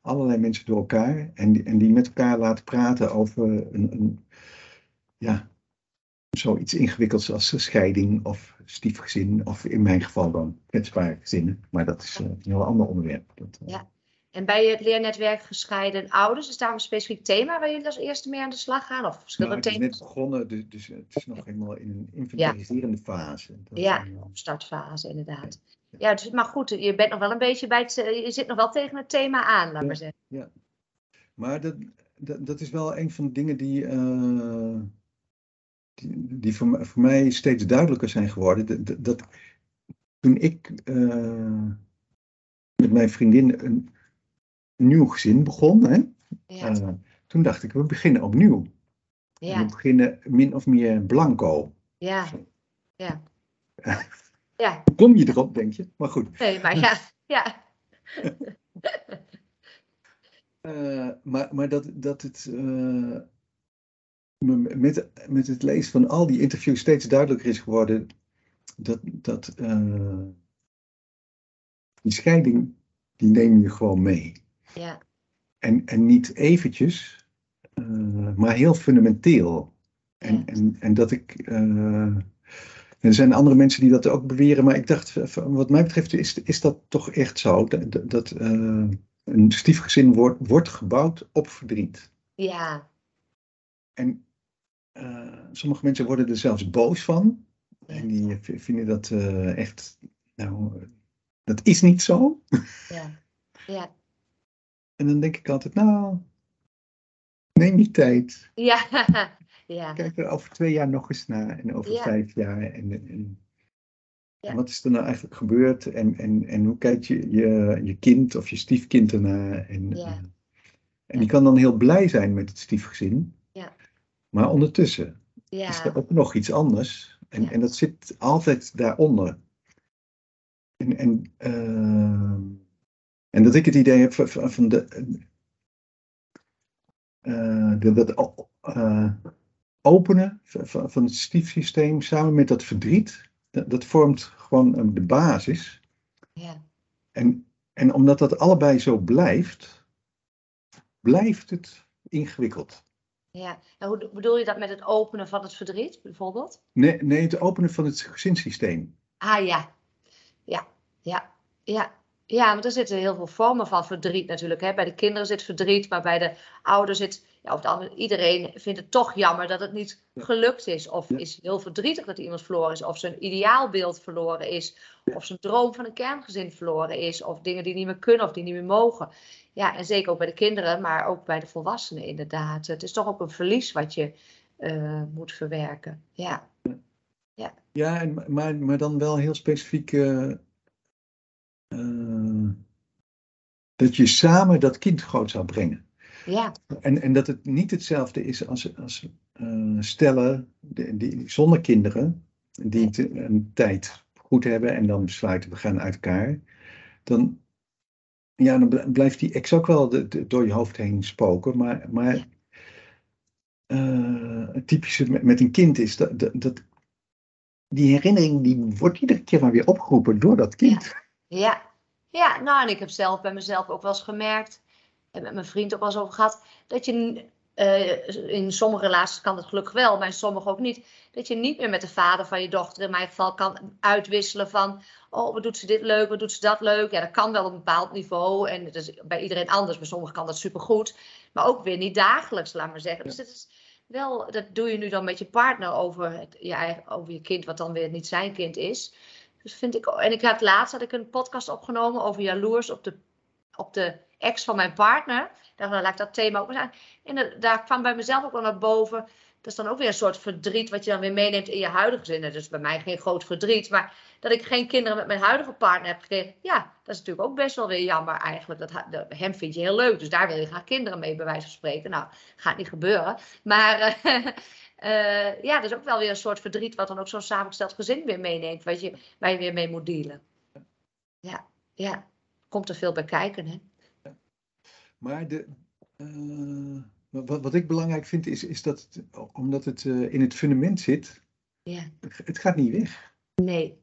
allerlei mensen door elkaar. En die, en die met elkaar laten praten over een, een ja, zoiets ingewikkelds als scheiding of stiefgezin, of in mijn geval dan kwetsbare gezinnen. Maar dat is eh, een heel ander onderwerp. Dat, Ja. En bij het leernetwerk gescheiden ouders, is daar een specifiek thema waar jullie als eerste mee aan de slag gaan? Of Nou, verschillende het is thema's? net begonnen, dus, dus het is nog helemaal in een inventariserende fase. Dat, Ja, eh, startfase inderdaad. Ja, dus, maar goed, je bent nog wel een beetje bij het, eh, je zit nog wel tegen het thema aan, laat Ja. maar zeggen. maar dat, dat, dat is wel een van de dingen die, eh, die, die voor, mij- voor mij steeds duidelijker zijn geworden. Dat, dat, dat toen ik met mijn vriendin een nieuw gezin begon, hè, Ja, eh, toen dacht ik, we beginnen opnieuw. Ja, We beginnen min of meer blanco. ja, ja. (laughs) Ja, Hoe kom je erop, denk je? Maar goed. nee, maar ja, (laughs) ja. Uh, (laughs) maar, maar dat, dat het uh, met, met het lezen van al die interviews steeds duidelijker is geworden dat, dat die scheiding, die neem je gewoon mee. Ja. En, en niet eventjes, maar heel fundamenteel. En, Ja. en, en dat ik. eh, er zijn andere mensen die dat ook beweren, maar ik dacht, wat mij betreft, is, is dat toch echt zo? Dat, dat- eh, een stiefgezin wordt, wordt gebouwd op verdriet. Ja. En eh, sommige mensen worden er zelfs boos van. En die vinden dat eh, echt. Nou, eh, dat is niet zo. Ja. (laughs) Ja. En dan denk ik altijd, nou, neem je tijd. (laughs) Ja. Ja. Kijk er over twee jaar nog eens naar en over Ja. vijf jaar. En, en, Ja. en wat is er nou eigenlijk gebeurd? En, en, en hoe kijkt je, je, je kind of je stiefkind ernaar? En, Ja. en die kan dan heel blij zijn met het stiefgezin. Ja. Maar ondertussen is er ook nog iets anders. En, en dat zit altijd daaronder. En, en, ehm, en dat ik het idee heb van, van de, eh, de, dat eh, openen van, het stiefsysteem samen met dat verdriet, dat, dat vormt gewoon eh, de basis. Ja. En, en omdat dat allebei zo blijft, blijft het ingewikkeld. Ja. En hoe bedoel je dat met het openen van het verdriet, bijvoorbeeld? Nee, nee, het openen van het gezinssysteem. Ah ja. Ja. Ja. Ja. Ja, want er zitten heel veel vormen van verdriet natuurlijk. Hè. Bij de kinderen zit verdriet, maar bij de ouders zit. Ja, of de andere, iedereen vindt het toch jammer dat het niet Ja. gelukt is. Of Ja. is heel verdrietig dat iemand verloren is. Of zijn ideaalbeeld verloren is. Of zijn droom van een kerngezin verloren is. Of dingen die niet meer kunnen of die niet meer mogen. Ja, en zeker ook bij de kinderen, maar ook bij de volwassenen inderdaad. Het is toch ook een verlies wat je eh, moet verwerken. Ja. Ja, en, maar, maar dan wel heel specifiek. eh, eh, dat je samen dat kind groot zou brengen. Ja. En, en dat het niet hetzelfde is als, als eh, stellen die, die, zonder kinderen, die het een tijd goed hebben en dan besluiten we gaan uit elkaar. Dan, ja, dan bl- blijft die ex ook wel de- de- door je hoofd heen spoken. Maar, maar eh, het typische met, met een kind is dat, dat, dat die herinnering die wordt iedere keer maar weer opgeroepen door dat kind. Ja, ja, nou en ik heb zelf bij mezelf ook wel eens gemerkt, en met mijn vriend ook wel eens over gehad, dat je eh, in sommige relaties kan het gelukkig wel, maar in sommige ook niet, dat je niet meer met de vader van je dochter in mijn geval kan uitwisselen van, oh wat doet ze dit leuk, wat doet ze dat leuk. Ja, dat kan wel op een bepaald niveau en het is bij iedereen anders, bij sommigen kan dat supergoed, maar ook weer niet dagelijks, laat maar zeggen. Dus het is wel, dat doe je nu dan met je partner over, het, je, eigen, over je kind, wat dan weer niet zijn kind is. Dus vind ik, en ik had laatst had ik een podcast opgenomen over jaloers op de, op de ex van mijn partner. Daar laat ik dat thema ook eens aan. En daar kwam bij mezelf ook wel naar boven. Dat is dan ook weer een soort verdriet wat je dan weer meeneemt in je huidige zin. Dus bij mij geen groot verdriet. Maar dat ik geen kinderen met mijn huidige partner heb gekregen. Ja, dat is natuurlijk ook best wel weer jammer eigenlijk. Dat, dat- hem vind je heel leuk. Dus daar wil je graag kinderen mee bij wijze van spreken. Nou, gaat niet gebeuren. Maar (laughs) eh, ja, dat is ook wel weer een soort verdriet. Wat dan ook zo'n samengesteld gezin weer meeneemt. Wat je, waar je weer mee moet dealen. Ja, ja. Komt er veel bij kijken, hè? Maar de, eh, wat, wat ik belangrijk vind is, is dat het, omdat het eh, in het fundament zit, Ja. het gaat niet weg. Nee.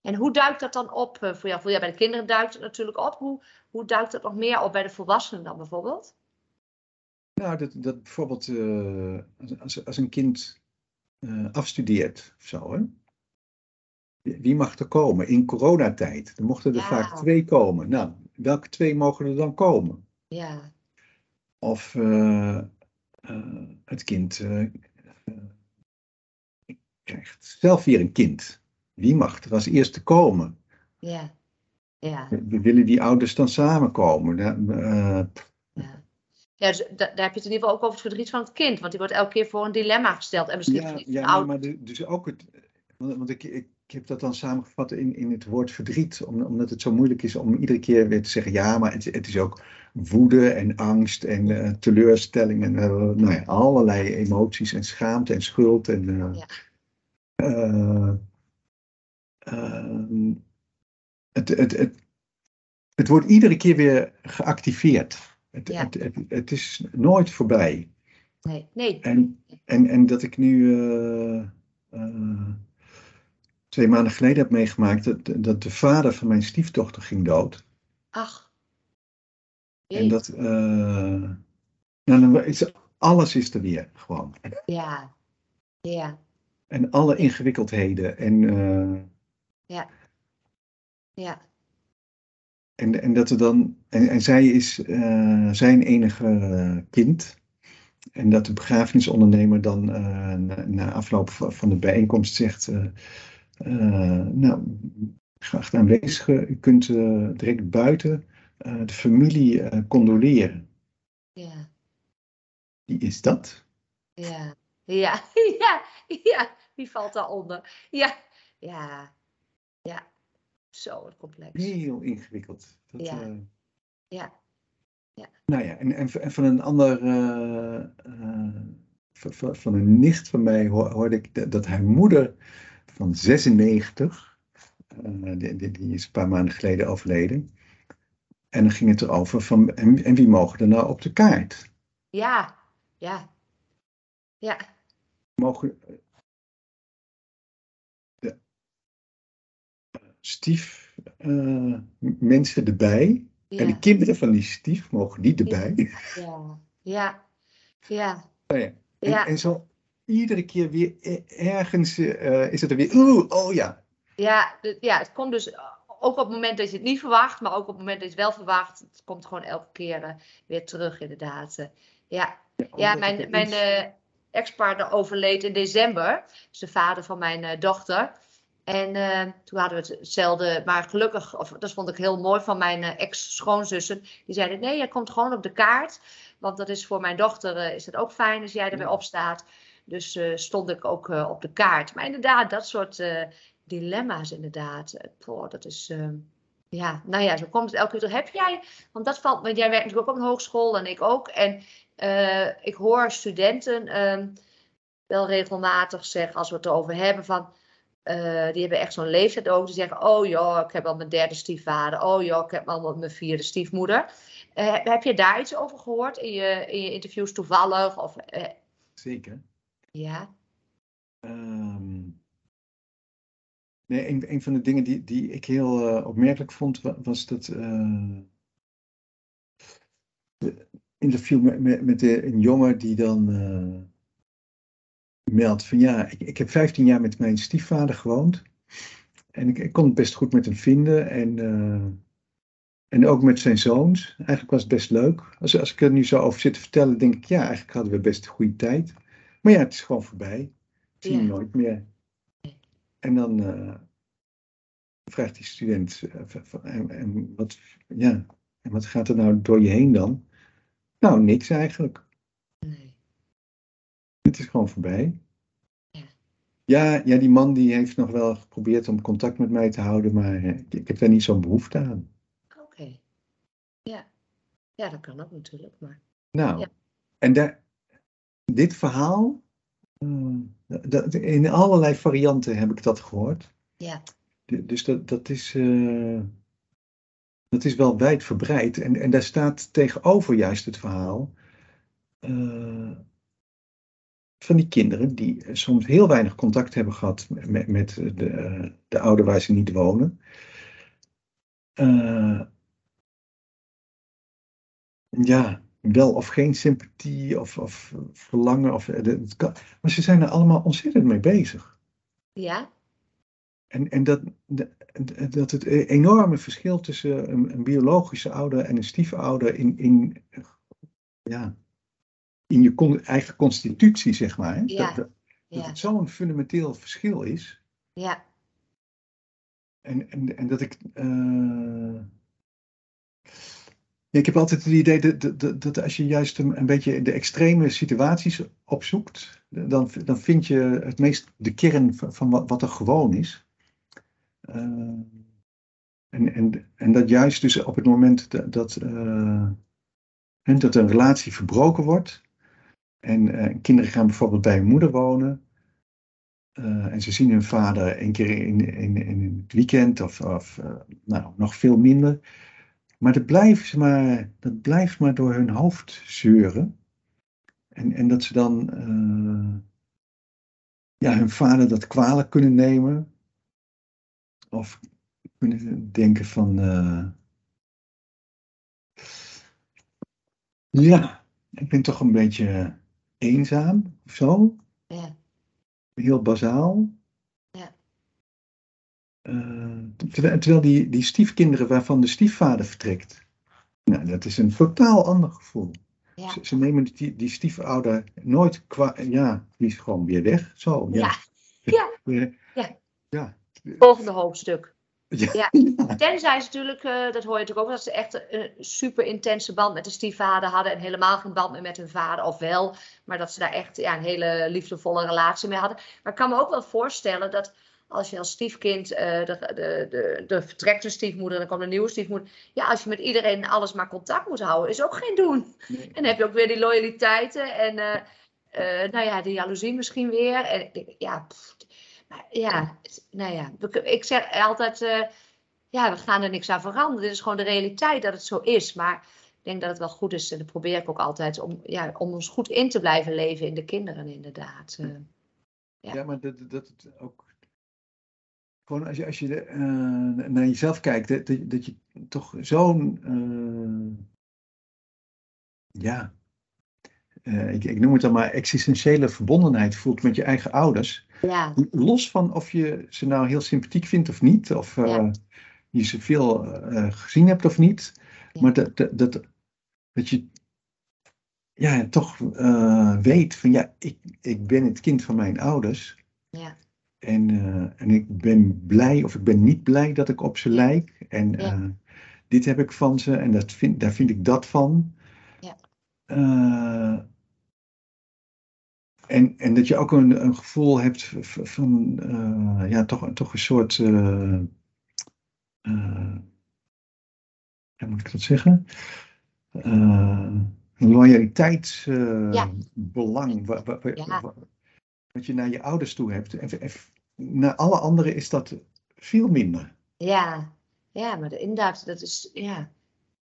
En hoe duikt dat dan op voor jou? Voor jou bij de kinderen duikt het natuurlijk op. Hoe, hoe duikt dat nog meer op bij de volwassenen dan bijvoorbeeld? Nou, dat, dat bijvoorbeeld eh, als- als, een kind eh, afstudeert of zo, hè? Wie mag er komen? In coronatijd, er mochten er Ja. vaak twee komen. Nou, welke twee mogen er dan komen? Ja, Of eh, het kind krijgt zelf weer een kind. Wie mag er als eerste komen? ja, ja. We willen die ouders dan samenkomen? Ja, ja dus da- daar heb je het in ieder geval ook over het verdriet van het kind. Want die wordt elke keer voor een dilemma gesteld. En misschien ja, ja maar de- dus ook het. Want, ik, ik, heb dat dan samengevat in, in het woord verdriet, om, omdat het zo moeilijk is om iedere keer weer te zeggen: ja, maar het, het is ook woede en angst en eh, teleurstelling en eh, nou ja, allerlei emoties en schaamte en schuld. En, eh, Ja. eh, ehm, het, het, het, het wordt iedere keer weer geactiveerd. Het, Ja. het, het, het is nooit voorbij. Nee, nee. En, en, en dat ik nu eh, eh, twee maanden geleden heb meegemaakt dat, dat de vader van mijn stiefdochter ging dood. Ach. En dat, eh, nou, dan is, alles is er weer gewoon. Ja. Ja. En alle ingewikkeldheden. En, eh, Ja. En, en dat er dan, en, en zij is eh, zijn enige kind. En dat de begrafenisondernemer dan eh, na, na afloop van de bijeenkomst zegt: eh, Nou, graag aanwezig, u kunt direct buiten de familie condoleren. Ja. Wie is dat? Ja. Ja. (laughs) Ja. Ja. Wie valt daaronder? Ja. Ja. Ja. Zo complex. Heel ingewikkeld. Dat, Ja. eh, Ja. Ja. Nou ja, en, en, en van een ander, eh, eh, van, van- een nicht van mij hoor- hoorde ik dat, dat haar moeder van 96, eh, die, die, die is een paar maanden geleden overleden. En dan ging het erover van, en, en wie mogen er nou op de kaart? Ja. Ja. Ja. Mogen stief eh, mensen erbij? En de kinderen van die stief mogen die erbij? Ja. Ja. Ja. Nou ja, En, Ja. en zo iedere keer weer e- ergens eh, is het er weer, oeh, oh ja. Ja, ja, het komt dus ook op het moment dat je het niet verwacht, maar ook op het moment dat je het wel verwacht. Het komt gewoon elke keer eh, weer terug, inderdaad. Eh, ja, ja mijn, mijn eh, ex-partner overleed in december. Dus de vader van mijn eh, dochter. En eh, toen hadden we hetzelfde, maar gelukkig, of dat vond ik heel mooi van mijn eh, ex-schoonzussen. Die zeiden: nee, jij komt gewoon op de kaart. Want dat is voor mijn dochter eh, is het ook fijn als jij er weer Ja. op staat. Dus stond ik ook op de kaart. Maar inderdaad, dat soort dilemma's, inderdaad. Poh, dat is. eh, ja, nou ja, zo komt het elke keer. Heb jij, want dat valt, want jij werkt natuurlijk ook op een hogeschool en ik ook. En ik hoor studenten ehm, wel regelmatig zeggen, als we het erover hebben, van. Eh, die hebben echt zo'n leeftijd ook. Die zeggen: Oh joh, ik heb al mijn derde stiefvader. Oh joh, ik heb al mijn vierde stiefmoeder. Eh, heb je daar iets over gehoord in je, in je interviews toevallig? Of, eh, Zeker. ja, Ehm, nee, een, een van de dingen die, die ik heel opmerkelijk vond, wa- was dat de interview met, met, met de, een jongen die dan meldt van ja, ik, ik heb 15 jaar met mijn stiefvader gewoond. En ik, ik kon het best goed met hem vinden. En, eh, en ook met zijn zoons. Eigenlijk was het best leuk. Als, als ik er nu zo over zit te vertellen, denk ik, ja, eigenlijk hadden we best een goede tijd. Maar ja, het is gewoon voorbij. Ik zie hem Ja. nooit meer. En dan eh, vraagt die student, eh, van- en, en wat, ja, en wat gaat er nou door je heen dan? Nou, niks eigenlijk. nee. Het is gewoon voorbij. Ja. Ja, die man die heeft nog wel geprobeerd om contact met mij te houden, maar eh, ik, heb daar niet zo'n behoefte aan. Oké. Ja. ja, dat kan ook natuurlijk. Maar Nou, Ja. en daar, dit verhaal, dat, in allerlei varianten heb ik dat gehoord. ja, Du- Dus dat, dat, is, eh, dat is wel wijdverbreid. En, en daar staat tegenover juist het verhaal eh, van die kinderen die soms heel weinig contact hebben gehad met, met de, eh, de ouder waar ze niet wonen. Eh, ja, wel of geen sympathie of, of verlangen. Of, eh, het kan, maar ze zijn er allemaal ontzettend mee bezig. ja, En, en dat, dat het enorme verschil tussen een, een biologische ouder en een stiefouder in, in, ja, in je con- eigen constitutie, zeg maar. Hè? Ja, Dat, dat, het zo'n fundamenteel verschil is. ja, En, en, en dat ik. eh, ja, ik heb altijd het idee dat, dat- als je juist een, een beetje de extreme situaties opzoekt, dan, dan vind je het meest de kern van, van wat, wat er gewoon is. Eh, en, en, en dat juist dus op het moment dat, dat, eh, dat een relatie verbroken wordt. En eh, kinderen gaan bijvoorbeeld bij hun moeder wonen. eh, en ze zien hun vader één keer in, in, in het weekend of, of eh, nou, nog veel minder. maar dat blijft maar, dat blijft maar door hun hoofd zeuren. En, en dat ze dan ja, hun vader dat kwalijk kunnen nemen. Of kunnen denken van. ja, ik ben toch een beetje eenzaam of zo. Ja. Heel bazaal. Ja. Eh, terwijl terwijl die, die stiefkinderen waarvan de stiefvader vertrekt. Nou, dat is een totaal ander gevoel. Ja. Ze, ze nemen die, die stiefouder nooit kwa... Ja, die is gewoon weer weg. Zo, ja. Ja. Ja. Ja. Ja. Volgende hoofdstuk. Ja. (laughs) Ja. Tenzij ze natuurlijk, eh, dat hoor je natuurlijk ook, dat ze echt een super intense band met de stiefvader hadden en helemaal geen band meer met hun vader, of wel, maar dat ze daar echt ja, een hele liefdevolle relatie mee hadden. Maar ik kan me ook wel voorstellen dat als je als stiefkind, eh, de, de, de, de vertrekte stiefmoeder en dan komt een nieuwe stiefmoeder, ja, als je met iedereen alles maar contact moet houden, is ook geen doen. Nee. En dan heb je ook weer die loyaliteiten en eh, nou ja, de jaloezie misschien weer. En ja, pff, ja, nou ja, ik zeg altijd, eh, ja, we gaan er niks aan veranderen. Dit is gewoon de realiteit dat het zo is. Maar ik denk dat het wel goed is, en dat probeer ik ook altijd, om, ja, om ons goed in te blijven leven in de kinderen inderdaad. Eh, Ja. Maar dat, dat ook. Gewoon als je, als je eh, naar jezelf kijkt, dat, dat, dat je toch zo'n. ja. ik, ik noem het dan maar existentiële verbondenheid voelt met je eigen ouders. Ja, Los van of je ze nou heel sympathiek vindt of niet, of eh, je ze veel eh, gezien hebt of niet. Ja. Maar dat, dat, dat, dat je ja, toch eh, weet van ja, ik, ik ben het kind van mijn ouders. ja, En, en ik ben blij of ik ben niet blij dat ik op ze lijk. En dit heb ik van ze en dat vind, daar vind ik dat van. Ja. Eh, en, en dat je ook een, een gevoel hebt van, eh, ja, toch, toch een soort, eh eh, hoe moet ik dat zeggen? Eh loyaliteitsbelang. Ja. belang wa- wa- wa- Ja. wa- wat je naar je ouders toe hebt. En, en naar alle anderen is dat veel minder. ja, ja, maar de- inderdaad, dat is, ja.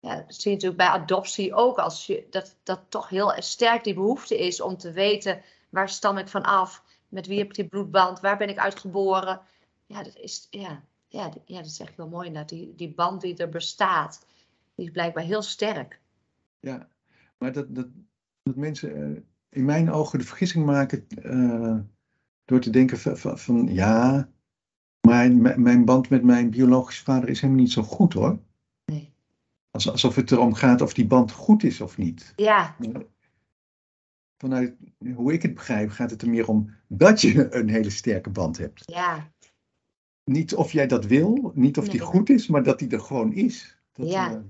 Ja, dat zie je natuurlijk bij adoptie ook, als je, dat, dat toch heel sterk die behoefte is om te weten, waar stam ik van af? Met wie heb ik die bloedband? Waar ben ik uitgeboren? Ja, dat is, ja, ja, ja, dat is echt heel mooi inderdaad. Die, die band die er bestaat, die is blijkbaar heel sterk. Ja, maar dat, dat, dat mensen eh, in mijn ogen de vergissing maken eh, door te denken van, van, van, ja, maar m- mijn band met mijn biologische vader is helemaal niet zo goed hoor. Nee. Als- Alsof het erom gaat of die band goed is of niet. Ja, Vanuit hoe ik het begrijp gaat het er meer om dat je (laughs) een hele sterke band hebt. ja, Niet of jij dat wil, niet of die goed is, maar dat die er gewoon is. Dat, Ja. eh,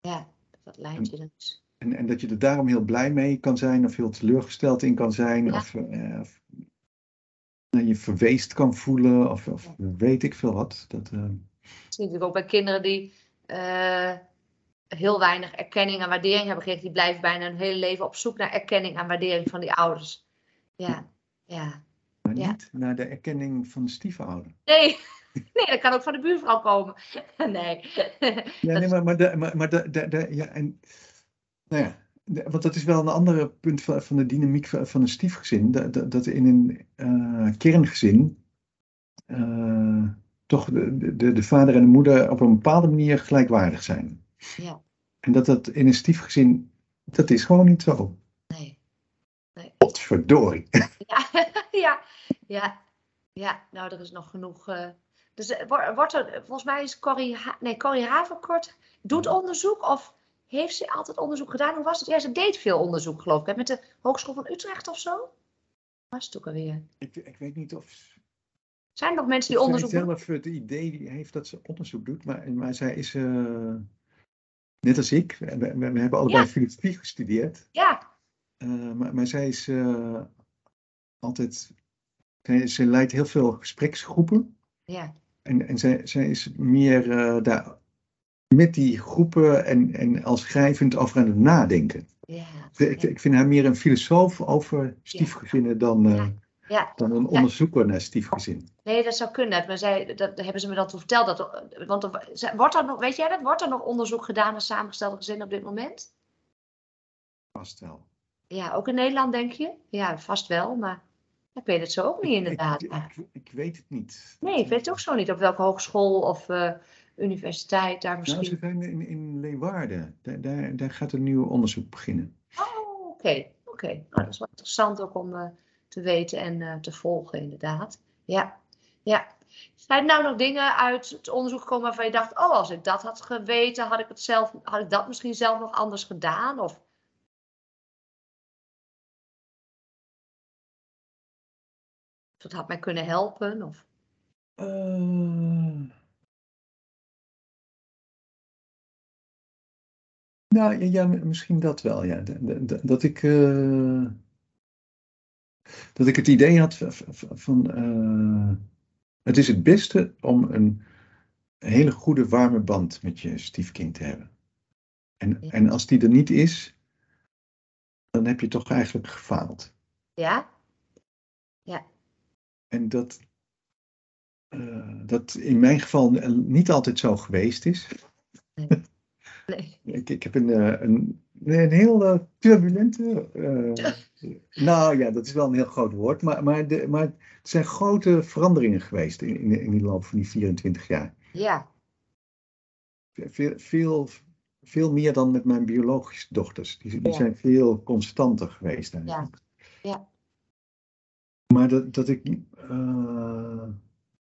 ja, dat lijntje. Dat is, En, en dat je er daarom heel blij mee kan zijn, of heel teleurgesteld in kan zijn, Ja. of, eh, of je verweest kan voelen, of, of weet ik veel wat. Dat, eh, dat zie natuurlijk ook bij kinderen die eh, heel weinig erkenning en waardering hebben gekregen. Die blijven bijna hun hele leven op zoek naar erkenning en waardering van die ouders. Ja, ja. maar Ja. niet naar de erkenning van de stiefouder. Nee, (laughs) nee, dat kan ook van de buurvrouw komen. (laughs) Nee. Ja, nee, maar, maar, de, maar, maar de, de, de- ja, en, nou ja, de- want dat is wel een andere punt van, van de dynamiek van, van een stiefgezin. Dat, in een eh, kerngezin eh, toch de, de, de vader en de moeder op een bepaalde manier gelijkwaardig zijn. Ja. En dat dat in een stiefgezin, dat is gewoon niet zo. Nee. Potverdorie. (laughs) (laughs) Ja, ja, ja, ja, nou, er is nog genoeg. eh, dus eh, wo- wordt er, volgens mij is Corrie, Ha- nee, Corrie Haverkort doet onderzoek of heeft ze altijd onderzoek gedaan? Hoe was het? Ja, ze deed veel onderzoek, geloof ik, met de Hogeschool van Utrecht of zo. Was het ook alweer? Ik, ik weet niet of Zijn er nog mensen die onderzoek doen? zelf het idee heeft dat ze onderzoek doet, maar, maar zij is, eh, net als ik, we, we- we hebben allebei Ja. filosofie gestudeerd. Ja, Eh, maar, maar zij is eh, altijd. Zij, zij leidt heel veel gespreksgroepen. ja, En, en zij, zij is meer eh, daar met die groepen en, en als schrijvend over aan het nadenken. ja. Ik, ik vind haar meer een filosoof over stiefgezinnen dan. Ja. Dan een onderzoeker naar stiefgezin. Nee, dat zou kunnen. Maar zij, dat hebben ze me dan toen verteld. Dat, want er- wordt er nog, weet jij dat? Wordt er nog onderzoek gedaan naar samengestelde gezinnen op dit moment? Vast wel. Ja, ook in Nederland denk je? Ja, vast wel, maar ik weet het zo ook niet inderdaad. Ik, ik, ik weet het niet. Nee, ik weet het ook zo niet. Op welke hogeschool of eh, universiteit daar Nou, ze misschien. zijn in, in Leeuwarden. Daar, daar, daar gaat een nieuw onderzoek beginnen. Oh, oké. Oké. Nou, dat is wel interessant ook om eh, te weten en eh, te volgen inderdaad. Ja, ja. Zijn er nou nog dingen uit het onderzoek gekomen waarvan je dacht, oh, als ik dat had geweten, had ik het zelf, had ik dat misschien zelf nog anders gedaan? Of het had mij kunnen helpen? Of... Eh, Nou ja, misschien dat wel, ja. Dat ik, eh, dat ik het idee had van, eh, het is het beste om een hele goede warme band met je stiefkind te hebben. En, Ja. en als die er niet is, dan heb je toch eigenlijk gefaald. Ja? En dat, eh, dat in mijn geval niet altijd zo geweest is. Nee. (laughs) Ik, ik heb een, eh, een, nee, een heel eh, turbulente. eh, nou ja, dat is wel een heel groot woord. Maar, maar, de, maar het zijn grote veranderingen geweest in, in, in de loop van die 24 jaar. Ja. Veel, veel, veel meer dan met mijn biologische dochters. Die, die Ja. zijn veel constanter geweest. eigenlijk. Ja. Maar dat, dat ik. eh,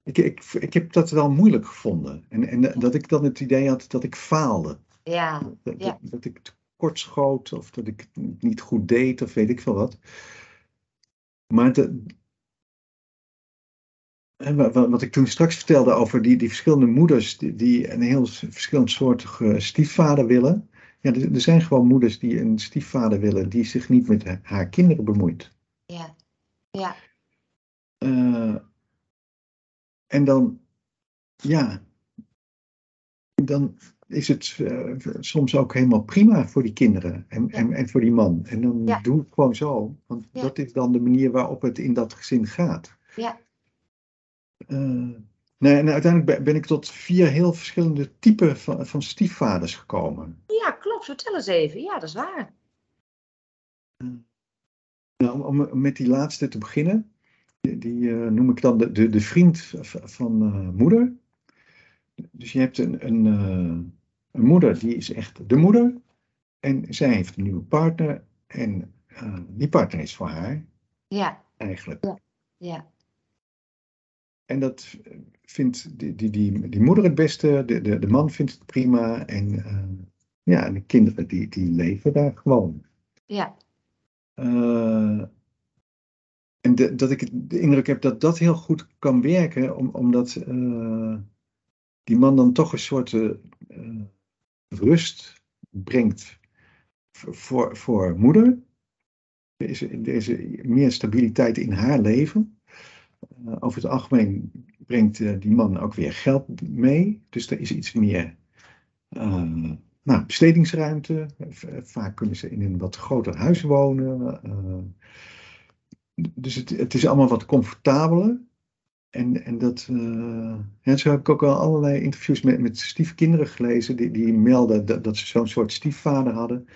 ik, ik. Ik heb dat wel moeilijk gevonden. En, en dat ik dan het idee had dat ik faalde. Ja. Dat, Ja. dat, dat ik tekort schoot of dat ik het niet goed deed of weet ik veel wat. Maar de, wat ik toen straks vertelde over die, die verschillende moeders die, die een heel verschillend soortige stiefvader willen. Ja, er, er zijn gewoon moeders die een stiefvader willen die zich niet met ha- haar kinderen bemoeit. Ja. Ja. Eh, en dan, ja, dan is het eh, soms ook helemaal prima voor die kinderen en, Ja. en, en voor die man. En dan Ja. doe ik gewoon zo, want Ja. dat is dan de manier waarop het in dat gezin gaat. Ja. Eh, nee, en uiteindelijk ben- ik tot vier heel verschillende typen van, van stiefvaders gekomen. Ja, klopt. Vertel eens even. Ja, dat is waar. Nou, om, om met die laatste te beginnen, die, die, eh, noem ik dan de, de, de vriend van eh, moeder. Dus je hebt een, een, eh, een moeder, die is echt de moeder. En zij heeft een nieuwe partner. En eh, die partner is voor haar, Ja. eigenlijk. Ja. En dat vindt die, die, die, die moeder het beste, de, de, de man vindt het prima. En eh, ja, de kinderen die, die leven daar gewoon. Ja. En de- dat ik de indruk heb dat dat heel goed kan werken, om, omdat die man dan toch een soort eh, eh, rust brengt voor, voor moeder. Er is, er meer stabiliteit in haar leven. Eh, over het algemeen brengt die man ook weer geld mee, dus er is iets meer nou, bestedingsruimte. Vaak kunnen ze in een wat groter huis wonen. dus het, het is allemaal wat comfortabeler. En, en dat, eh, ja, zo heb ik ook al allerlei interviews met, met stiefkinderen gelezen. Die, die melden dat, dat ze zo'n soort stiefvader hadden.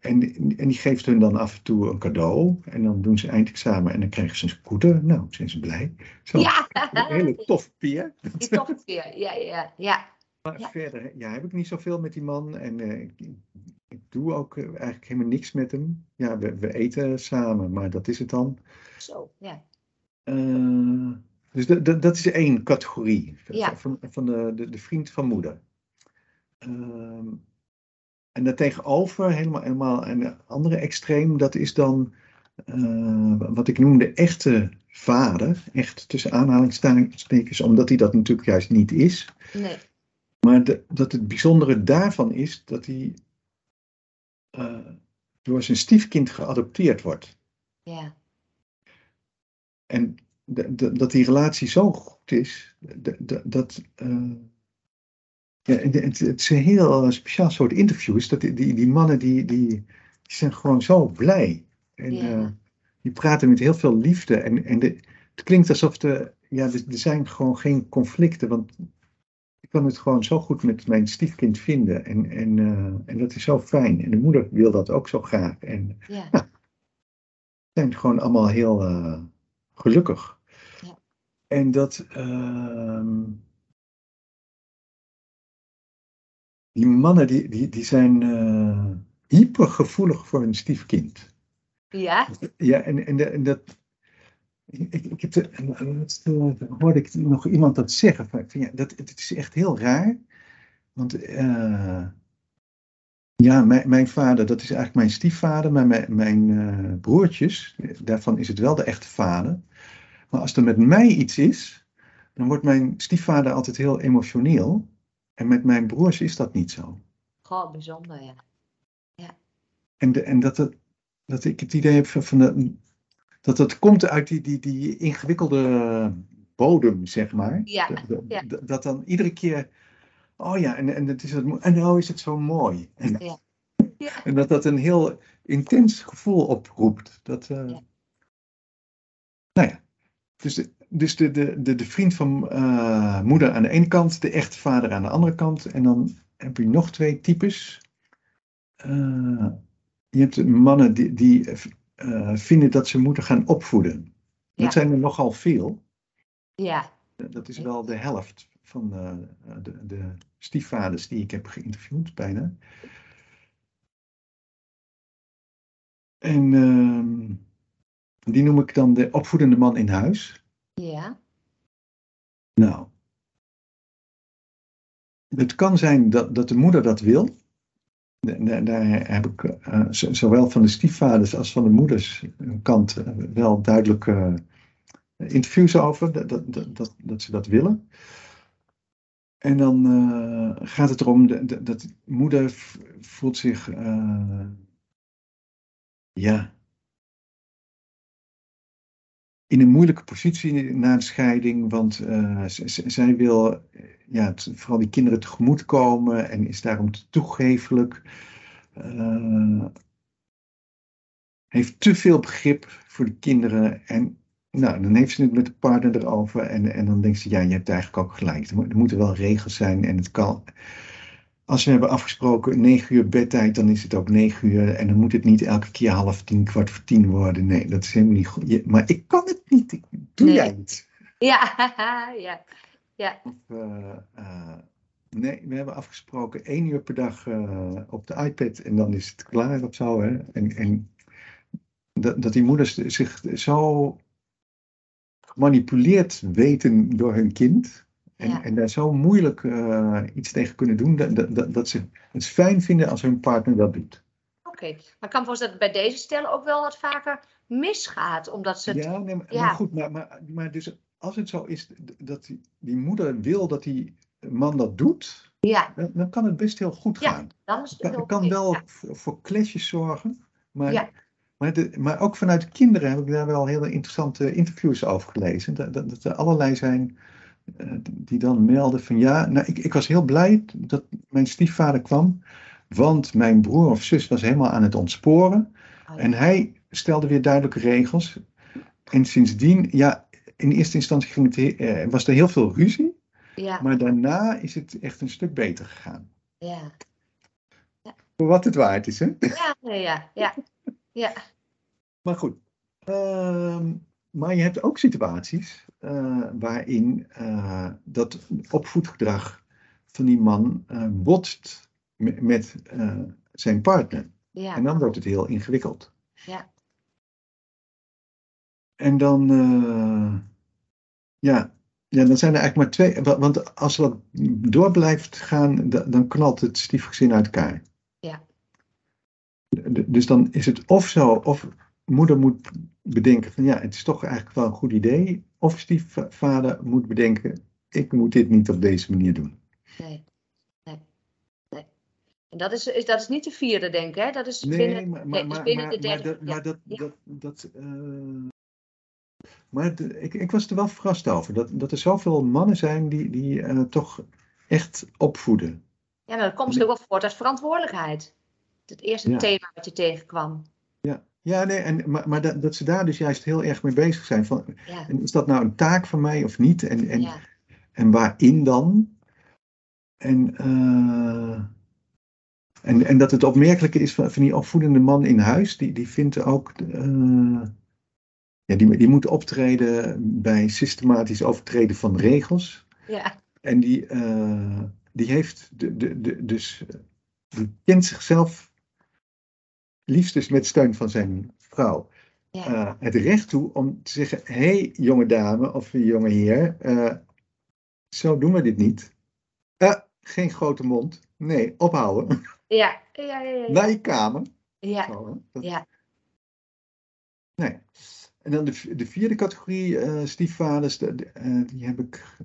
En, die- en die geeft hun dan af en toe een cadeau. En dan doen ze eindexamen en dan krijgen ze een scooter. Nou, zijn ze blij. Zo, Ja. Een hele tof peer. Die toch weer. Ja, ja, ja. Maar Ja. verder ja, heb ik niet zoveel met die man. En eh, ik, ik doe ook eh, eigenlijk helemaal niks met hem. Ja, we, we eten samen, maar dat is het dan. Zo. Ja. Eh, dus dat- is één categorie Ja. van, van de, de, de vriend van moeder. Ehm, en daartegenover, helemaal, helemaal een andere extreem, dat is dan eh, wat ik noem de echte vader. Echt tussen aanhalingstekens, omdat hij dat natuurlijk juist niet is. Nee. Maar de- dat het bijzondere daarvan is dat hij eh, door zijn stiefkind geadopteerd wordt. Ja. En dat die relatie zo goed is, de- de- dat. eh, ja, het, het is een heel eh, speciaal soort interviews. Dat die, die, die mannen die, die, die zijn gewoon zo blij. En Ja. eh, die praten met heel veel liefde. En, en de, het klinkt alsof er, ja, er, zijn gewoon geen conflicten. Want ik kan het gewoon zo goed met mijn stiefkind vinden. En, en, en dat is zo fijn. En de moeder wil dat ook zo graag. En Ja. (laughs) Ja. zijn gewoon allemaal heel gelukkig. En dat. ehm, die mannen die, die, die zijn eh, hypergevoelig voor hun stiefkind. Ja. Ja, en, en, en dat. Ik, ik, heb de, en- en laatst, eh, hoorde ik nog iemand dat zeggen. Van, ja, dat, het is echt heel raar. Want eh, ja, mijn, mijn vader, dat is eigenlijk mijn stiefvader. Maar mijn, mijn eh, broertjes, daarvan is het wel de echte vader. Maar als er met mij iets is, dan wordt mijn stiefvader altijd heel emotioneel. En met mijn broers is dat niet zo. Gewoon bijzonder, ja. En, de, en dat, het, dat ik het idee heb van, de, dat dat komt uit die, die, die ingewikkelde bodem, zeg maar. Ja, Dat- ja. dan iedere keer, oh ja, en, en, het is het, en nou is het zo mooi. En, Ja. Ja. en dat dat een heel intens gevoel oproept. Dat, eh, Ja. Nou ja, dus, de, dus de, de, de, de vriend van eh, moeder aan de ene kant, de echte vader aan de andere kant. En dan heb je nog twee types. Eh, je hebt mannen die, die eh, vinden dat ze moeten gaan opvoeden. Ja. Dat zijn er nogal veel. Ja. Dat is wel de helft van de, de stiefvaders die ik heb geïnterviewd, bijna. En ehm, die noem ik dan de opvoedende man in huis. Ja. Nou, het kan zijn dat, dat de moeder dat wil. Da- da- Daar heb ik eh, zowel van de stiefvaders als van de moeders kant eh, wel duidelijke interviews over, dat, dat, dat, dat, ze dat willen. En dan eh, gaat het erom dat, dat, moeder voelt zich, eh, ja, in een moeilijke positie na een scheiding, want eh, zij wil eh, ja, vooral die kinderen tegemoet komen en is daarom te toegefelijk. eh, heeft te veel begrip voor de kinderen en nou, dan heeft ze het met de partner erover en, en dan denkt ze, ja, je hebt eigenlijk ook gelijk. Er moeten wel regels zijn en het kan... Als we hebben afgesproken 9 uur bedtijd, dan is het ook 9 uur. En dan moet het niet elke keer half tien, kwart voor tien worden. Nee, dat is helemaal niet goed. Maar ik kan het niet. Ik- Doe Nee. jij het? Ja. (laughs) Ja. Ja. Of, eh, eh, nee, we hebben afgesproken één uur per dag eh, op de iPad en dan is het klaar of zo. Hè? En, en dat, dat die moeders zich zo gemanipuleerd weten door hun kind. En, Ja. en daar zo moeilijk eh, iets tegen kunnen doen, dat, dat, dat, ze het fijn vinden als hun partner dat doet. Oké. Maar ik kan me voorstellen dat bij deze stellen ook wel wat vaker misgaat. Omdat ze het... Ja, nee, maar, ja. maar goed, maar, maar, maar dus als het zo is dat die, die moeder wil dat die man dat doet, Ja. dan, dan kan het best heel goed Ja, gaan. Dan is het kan, kan wel Ja. voor, voor clashes zorgen, maar, Ja. maar, de, maar ook vanuit de kinderen heb ik daar wel hele interessante interviews over gelezen. Dat, dat, dat er allerlei zijn die dan melden van ja, nou, ik, ik was heel blij dat mijn stiefvader kwam, want mijn broer of zus was helemaal aan het ontsporen. Ja. En hij stelde weer duidelijke regels. En sindsdien, ja, in eerste instantie ging het, he- eh, was er heel veel ruzie. Ja. Maar daarna is het echt een stuk beter gegaan. Ja. Voor wat het waard is, hè? Ja. Ja. Ja. Ja. Maar goed. Ehm, maar je hebt ook situaties eh, waarin eh, dat opvoedgedrag van die man eh, botst met, met eh, zijn partner. Ja. En dan wordt het heel ingewikkeld. Ja. En dan, eh, ja, ja, dan zijn er eigenlijk maar twee. wa- Want als dat door blijft gaan, da- dan knalt het stiefgezin uit elkaar. Ja. Dus dan is het of zo, of moeder moet bedenken van ja, het is toch eigenlijk wel een goed idee. Of stiefvader moet bedenken, ik moet dit niet op deze manier doen. Nee. Nee. Nee. En dat is, is, dat is niet de vierde, denk ik, hè? Dat is Nee, binnen... maar, nee, maar, dus maar, binnen maar, de derde- ja, maar dat, ja. dat, dat, eh, maar de- ik, ik was er wel verrast over, dat, dat er zoveel mannen zijn die, die eh, toch echt opvoeden. Ja, maar dat komt misschien ook wel voort uit verantwoordelijkheid. Het eerste Ja. thema wat je tegenkwam. Ja, nee, en, maar, maar dat, dat ze daar dus juist heel erg mee bezig zijn. Van, Ja, en is dat nou een taak van mij of niet? En, en, ja, en waarin dan? En, eh, en, en dat het opmerkelijke is van, van die opvoedende man in huis, die, die vindt ook, eh, ja, die, die moet optreden bij systematisch overtreden van regels. ja, En die, eh, die heeft, de, de, de, dus, die kent zichzelf liefst dus met steun van zijn vrouw ja, eh, het recht toe om te zeggen: hé, hey, jonge dame of jonge heer, eh, zo doen we dit niet. Eh, geen grote mond. Nee, ophouden. ja, (laughs) ja, ja, ja, ja. Naar je kamer. ja, Zo, hè. Dat- ja, Nee. En dan de, de vierde categorie stiefvaders, de, de, die heb ik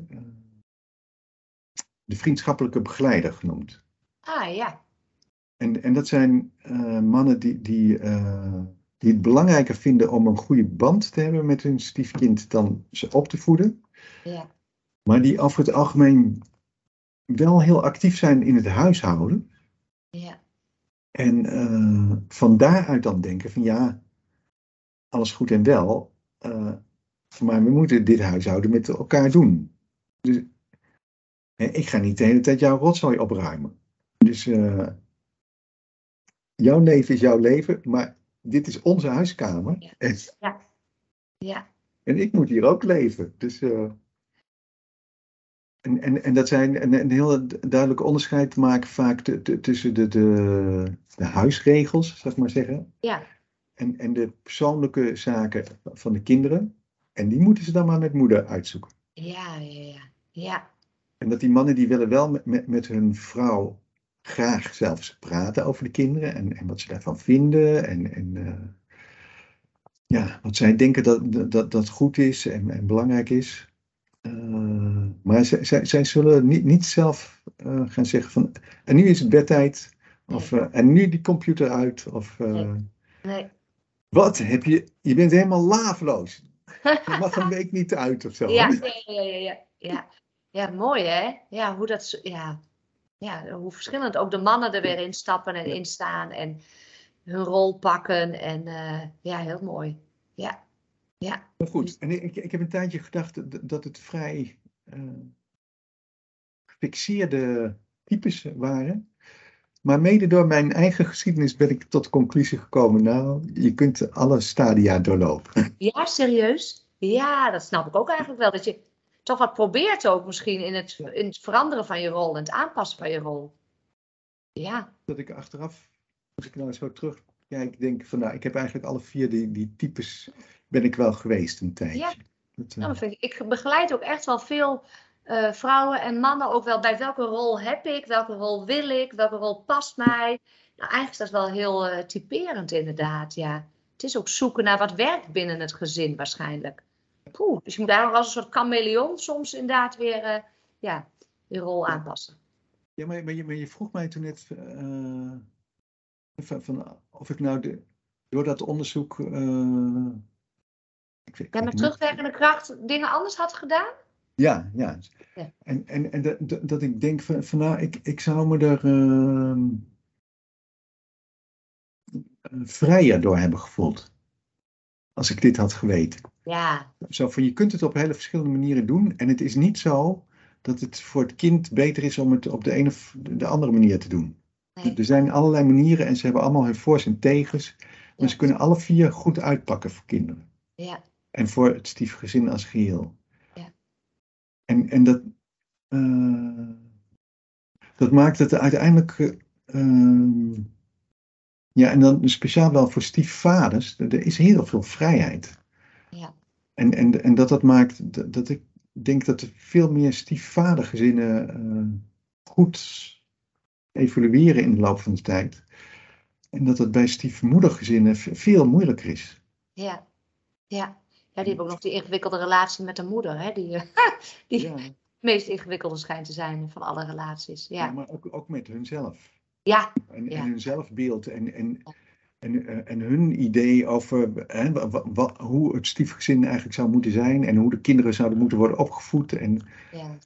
de vriendschappelijke begeleider genoemd. ah ja, En, en dat zijn eh, mannen die, die, eh, die het belangrijker vinden om een goede band te hebben met hun stiefkind dan ze op te voeden. ja, Maar die over het algemeen wel heel actief zijn in het huishouden. ja, En eh, van daaruit dan denken van ja, alles goed en wel. maar we moeten dit huishouden met elkaar doen. Dus ik ga niet de hele tijd jouw rotzooi opruimen. Dus eh, jouw leven is jouw leven, maar dit is onze huiskamer. Ja. En, ja, en ik moet hier ook leven. Dus, eh, en, en, en dat zijn een, een heel duidelijk onderscheid te maken vaak t- t- tussen de, de, de huisregels, zeg maar zeggen, ja, en, en de persoonlijke zaken van de kinderen. En die moeten ze dan maar met moeder uitzoeken. ja, ja, ja, ja, En dat die mannen die willen wel met, met, met hun vrouw graag zelfs praten over de kinderen en, en wat ze daarvan vinden. En, en eh, ja, wat zij denken dat, dat, dat goed is en, en belangrijk is. Eh, maar zij, zij, zij zullen niet, niet zelf eh, gaan zeggen van en nu is het bedtijd. Of eh, en nu die computer uit. Of Nee. nee, wat heb je, je bent helemaal laveloos. (laughs) Je mag een week niet uit of zo. ja, (laughs) ja, ja, ja, ja, ja, ja, mooi hè, ja, hoe dat, zo- ja, ja, hoe verschillend ook de mannen er weer in stappen en in staan en hun rol pakken en eh, ja, heel mooi, ja, ja, Maar goed, en ik, ik heb een tijdje gedacht dat- het vrij eh, gefixeerde types waren. Maar mede door mijn eigen geschiedenis ben ik tot de conclusie gekomen, nou, je kunt alle stadia doorlopen. Ja, serieus? Ja, dat snap ik ook eigenlijk wel. Dat je toch wat probeert ook misschien in het, in het veranderen van je rol en het aanpassen van je rol. Ja, Dat ik achteraf, als ik nou zo terugkijk, denk van, nou, ik heb eigenlijk alle vier die, die types, ben ik wel geweest een tijdje. Ja. Dat, nou, ik begeleid ook echt wel veel eh, vrouwen en mannen ook wel bij welke rol heb ik, welke rol wil ik, welke rol past mij. Nou, eigenlijk is dat wel heel eh, typerend inderdaad, ja. Het is ook zoeken naar wat werkt binnen het gezin waarschijnlijk. Poeh, dus je moet daar nog als een soort chameleon soms inderdaad weer eh, ja, je rol aanpassen. Ja, maar, maar, je, maar je vroeg mij toen net eh, van, van of ik nou de, door dat onderzoek. eh, ik weet- Ja, met terugwerkende kracht dingen anders had gedaan? Ja, ja. Ja. En, en, en dat, dat- ik denk van, van nou, ik, ik zou me er vrijer door hebben gevoeld. Als ik dit had geweten. Ja, Zo van, je kunt het op hele verschillende manieren doen. En het is niet zo dat het voor het kind beter is om het op de een of de andere manier te doen. nee. Er zijn allerlei manieren en ze hebben allemaal hun voor's en tegens. Maar Ja. ze kunnen alle vier goed uitpakken voor kinderen. Ja, En voor het stiefgezin als geheel. Ja. En, en dat, eh, dat maakt het uiteindelijk. eh, ja, en dan speciaal wel voor stiefvaders. Er is heel veel vrijheid. ja, En, en, en dat dat maakt dat, dat ik denk dat er veel meer stiefvadergezinnen eh, goed evolueren in de loop van de tijd. En dat het bij stiefmoedergezinnen veel moeilijker is. ja, ja. Ja, die hebben ook nog die ingewikkelde relatie met de moeder, hè? Die, eh, (laughs) die Ja, het meest ingewikkelde schijnt te zijn van alle relaties. ja, Ja, maar ook, ook met hunzelf. Ja, En, Ja. en hun zelfbeeld en, en, en, eh, en hun idee over hè, wa- wa- wa- hoe het stiefgezin eigenlijk zou moeten zijn en hoe de kinderen zouden moeten worden opgevoed. En, ja.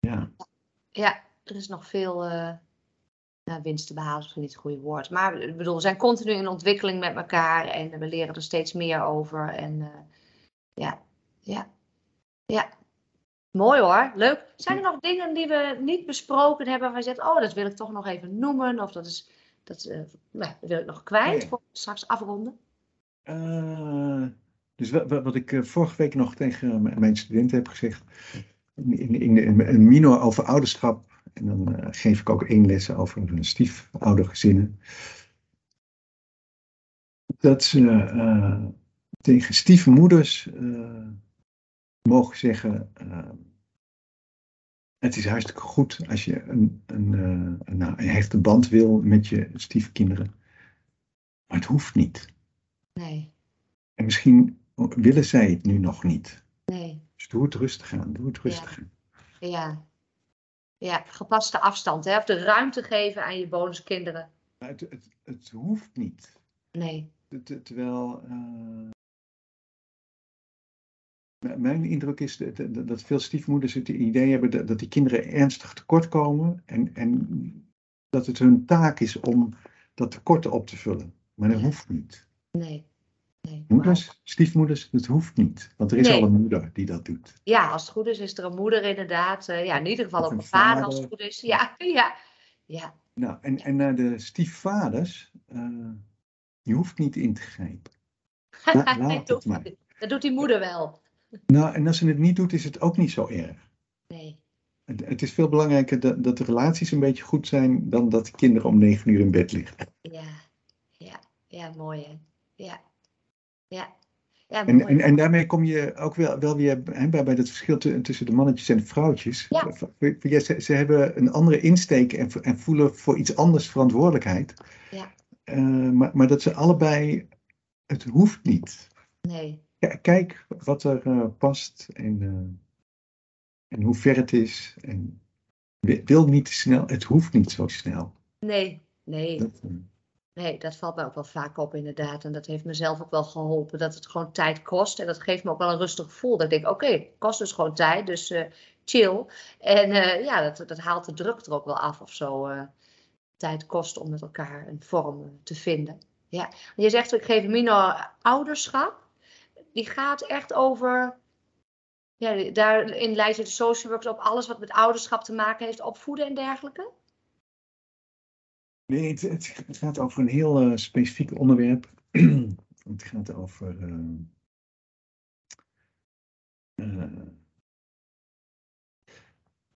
ja. Ja, er is nog veel, eh, nou, winst te behalen is misschien niet het goede woord. Maar ik bedoel, we zijn continu in ontwikkeling met elkaar en we leren er steeds meer over. En uh, ja, ja, ja. Mooi hoor, leuk. Zijn er nog dingen die we niet besproken hebben waar je zegt, oh, dat wil ik toch nog even noemen? Of dat is, dat, uh, nou, dat wil ik nog kwijt voor straks afronden? Uh, dus wat, wat ik vorige week nog tegen mijn studenten heb gezegd, in, in, in een minor over ouderschap en dan uh, geef ik ook één les over stiefoudergezinnen. Dat ze tegen stiefmoeders mogen zeggen: Het is hartstikke goed als je een, een, een, nou, een hechte band wil met je stiefkinderen. Maar het hoeft niet. Nee. En misschien willen zij het nu nog niet. Nee. Dus doe het rustig aan. Doe het rustig aan. Ja, ja, gepaste afstand, hè? of de ruimte geven aan je bonuskinderen. Het, het, het hoeft niet. Nee. terwijl. Uh, mijn indruk is dat, dat veel stiefmoeders het idee hebben dat, dat die kinderen ernstig tekort komen. En, en dat het hun taak is om dat tekort op te vullen. Maar dat hoeft niet. Nee. Nee, Moeders, stiefmoeders, dat hoeft niet. Want er is al een moeder die dat doet. Ja, als het goed is, is er een moeder inderdaad. Uh, ja, in ieder geval ook een, vader, als het goed is. Ja, (laughs) ja. ja. Nou, en, en naar de stiefvaders, uh, je hoeft niet in te grijpen. La, (laughs) laat het maar. Dat doet die moeder wel. Nou, en als ze het niet doet, is het ook niet zo erg. Nee. Het, het is veel belangrijker dat, dat de relaties een beetje goed zijn dan dat de kinderen om negen uur in bed liggen. Ja, ja, ja, mooi hè. Ja. Ja. Ja, en, en, en, daarmee kom je ook wel, wel weer hè, bij, bij het verschil tussen de mannetjes en de vrouwtjes. Ja. Ze, ze, hebben een andere insteek en, en, voelen voor iets anders verantwoordelijkheid. Ja. Uh, maar, maar dat ze allebei, het hoeft niet. Nee. Kijk wat er uh, past en, uh, en hoe ver het is. En wil niet te snel, het hoeft niet zo snel. Nee, nee. Dat, Nee, dat valt mij ook wel vaak op inderdaad. En dat heeft mezelf ook wel geholpen. Dat het gewoon tijd kost. En dat geeft me ook wel een rustig gevoel. Dat ik denk, oké, het kost dus gewoon tijd. Dus chill. En ja, dat, dat haalt de druk er ook wel af of zo. Tijd kost om met elkaar een vorm te vinden. Ja, je zegt, ik geef minor ouderschap. Die gaat echt over... Ja, daarin leidt de social workers op alles wat met ouderschap te maken heeft. Opvoeden en dergelijke. Nee, het, het, gaat over een heel uh, specifiek onderwerp. (clears throat) het gaat over uh, uh,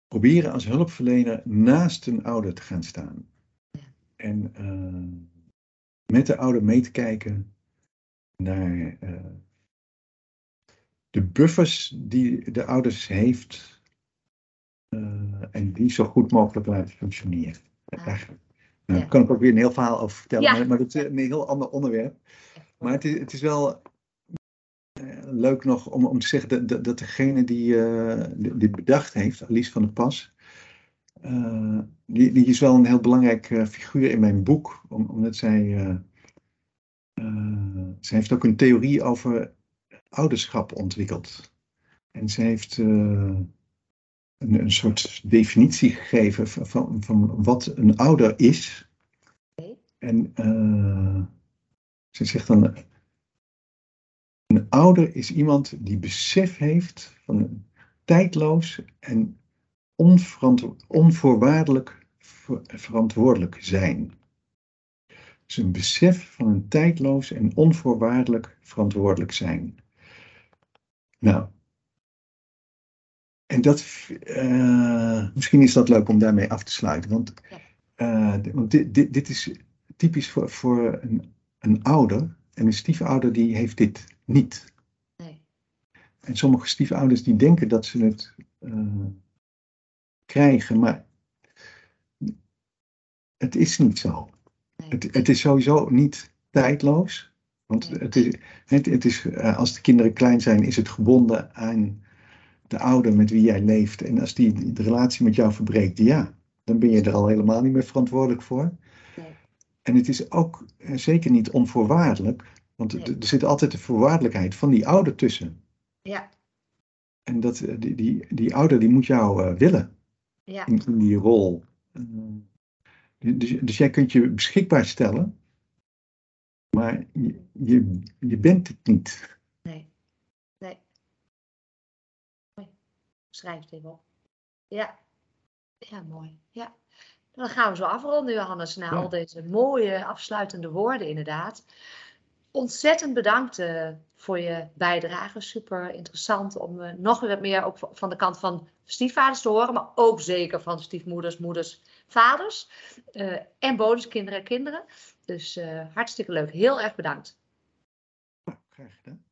proberen als hulpverlener naast een ouder te gaan staan. En met de ouder mee te kijken naar de buffers die de ouders heeft en die zo goed mogelijk laten functioneren. Eigenlijk. Nou, daar kan ik ook weer een heel verhaal over vertellen, maar, maar, dat is een heel ander onderwerp. Maar het is, het is wel uh, leuk nog om, om te zeggen dat, dat, dat degene die uh, dit bedacht heeft, Alice van der Pas, uh, die, die is wel een heel belangrijk figuur in mijn boek, om, omdat zij, zij heeft ook een theorie over ouderschap ontwikkeld. En ze heeft een, een soort definitie gegeven van, van wat een ouder is. En uh, ze zegt dan, een ouder is iemand die besef heeft van tijdloos en onvoorwaardelijk verantwoordelijk zijn. Dus een besef van een tijdloos en onvoorwaardelijk verantwoordelijk zijn. Nou, en dat, uh, misschien is dat leuk om daarmee af te sluiten. Want, uh, want dit, dit, dit, is typisch voor, voor een, een ouder. En een stiefouder die heeft dit niet. Nee. En sommige stiefouders die denken dat ze het uh, krijgen, maar het is niet zo. Nee. Het, het is sowieso niet tijdloos. Want nee. het is, het, het is, als de kinderen klein zijn, is het gebonden aan de ouder met wie jij leeft. En als die de relatie met jou verbreekt, ja, dan ben je er al helemaal niet meer verantwoordelijk voor. Nee. En het is ook eh, zeker niet onvoorwaardelijk, want nee. er zit altijd de voorwaardelijkheid van die ouder tussen. Ja. En dat, eh, die, die, die ouder die moet jou willen ja. in, in, die rol. Dus, dus jij kunt je beschikbaar stellen, maar je, je, je bent het niet. Nee. Nee. nee. Schrijf het even op. Ja. Ja, mooi. Ja. Dan gaan we zo afronden, Johannes, na Ja. al deze mooie afsluitende woorden, inderdaad. Ontzettend bedankt eh, voor je bijdrage. Super interessant om eh, nog weer wat meer ook van- de kant van stiefvaders te horen, maar ook zeker van stiefmoeders, moeders, vaders. eh, en bonuskinderen en kinderen. Dus eh, hartstikke leuk. Heel erg bedankt. Graag gedaan.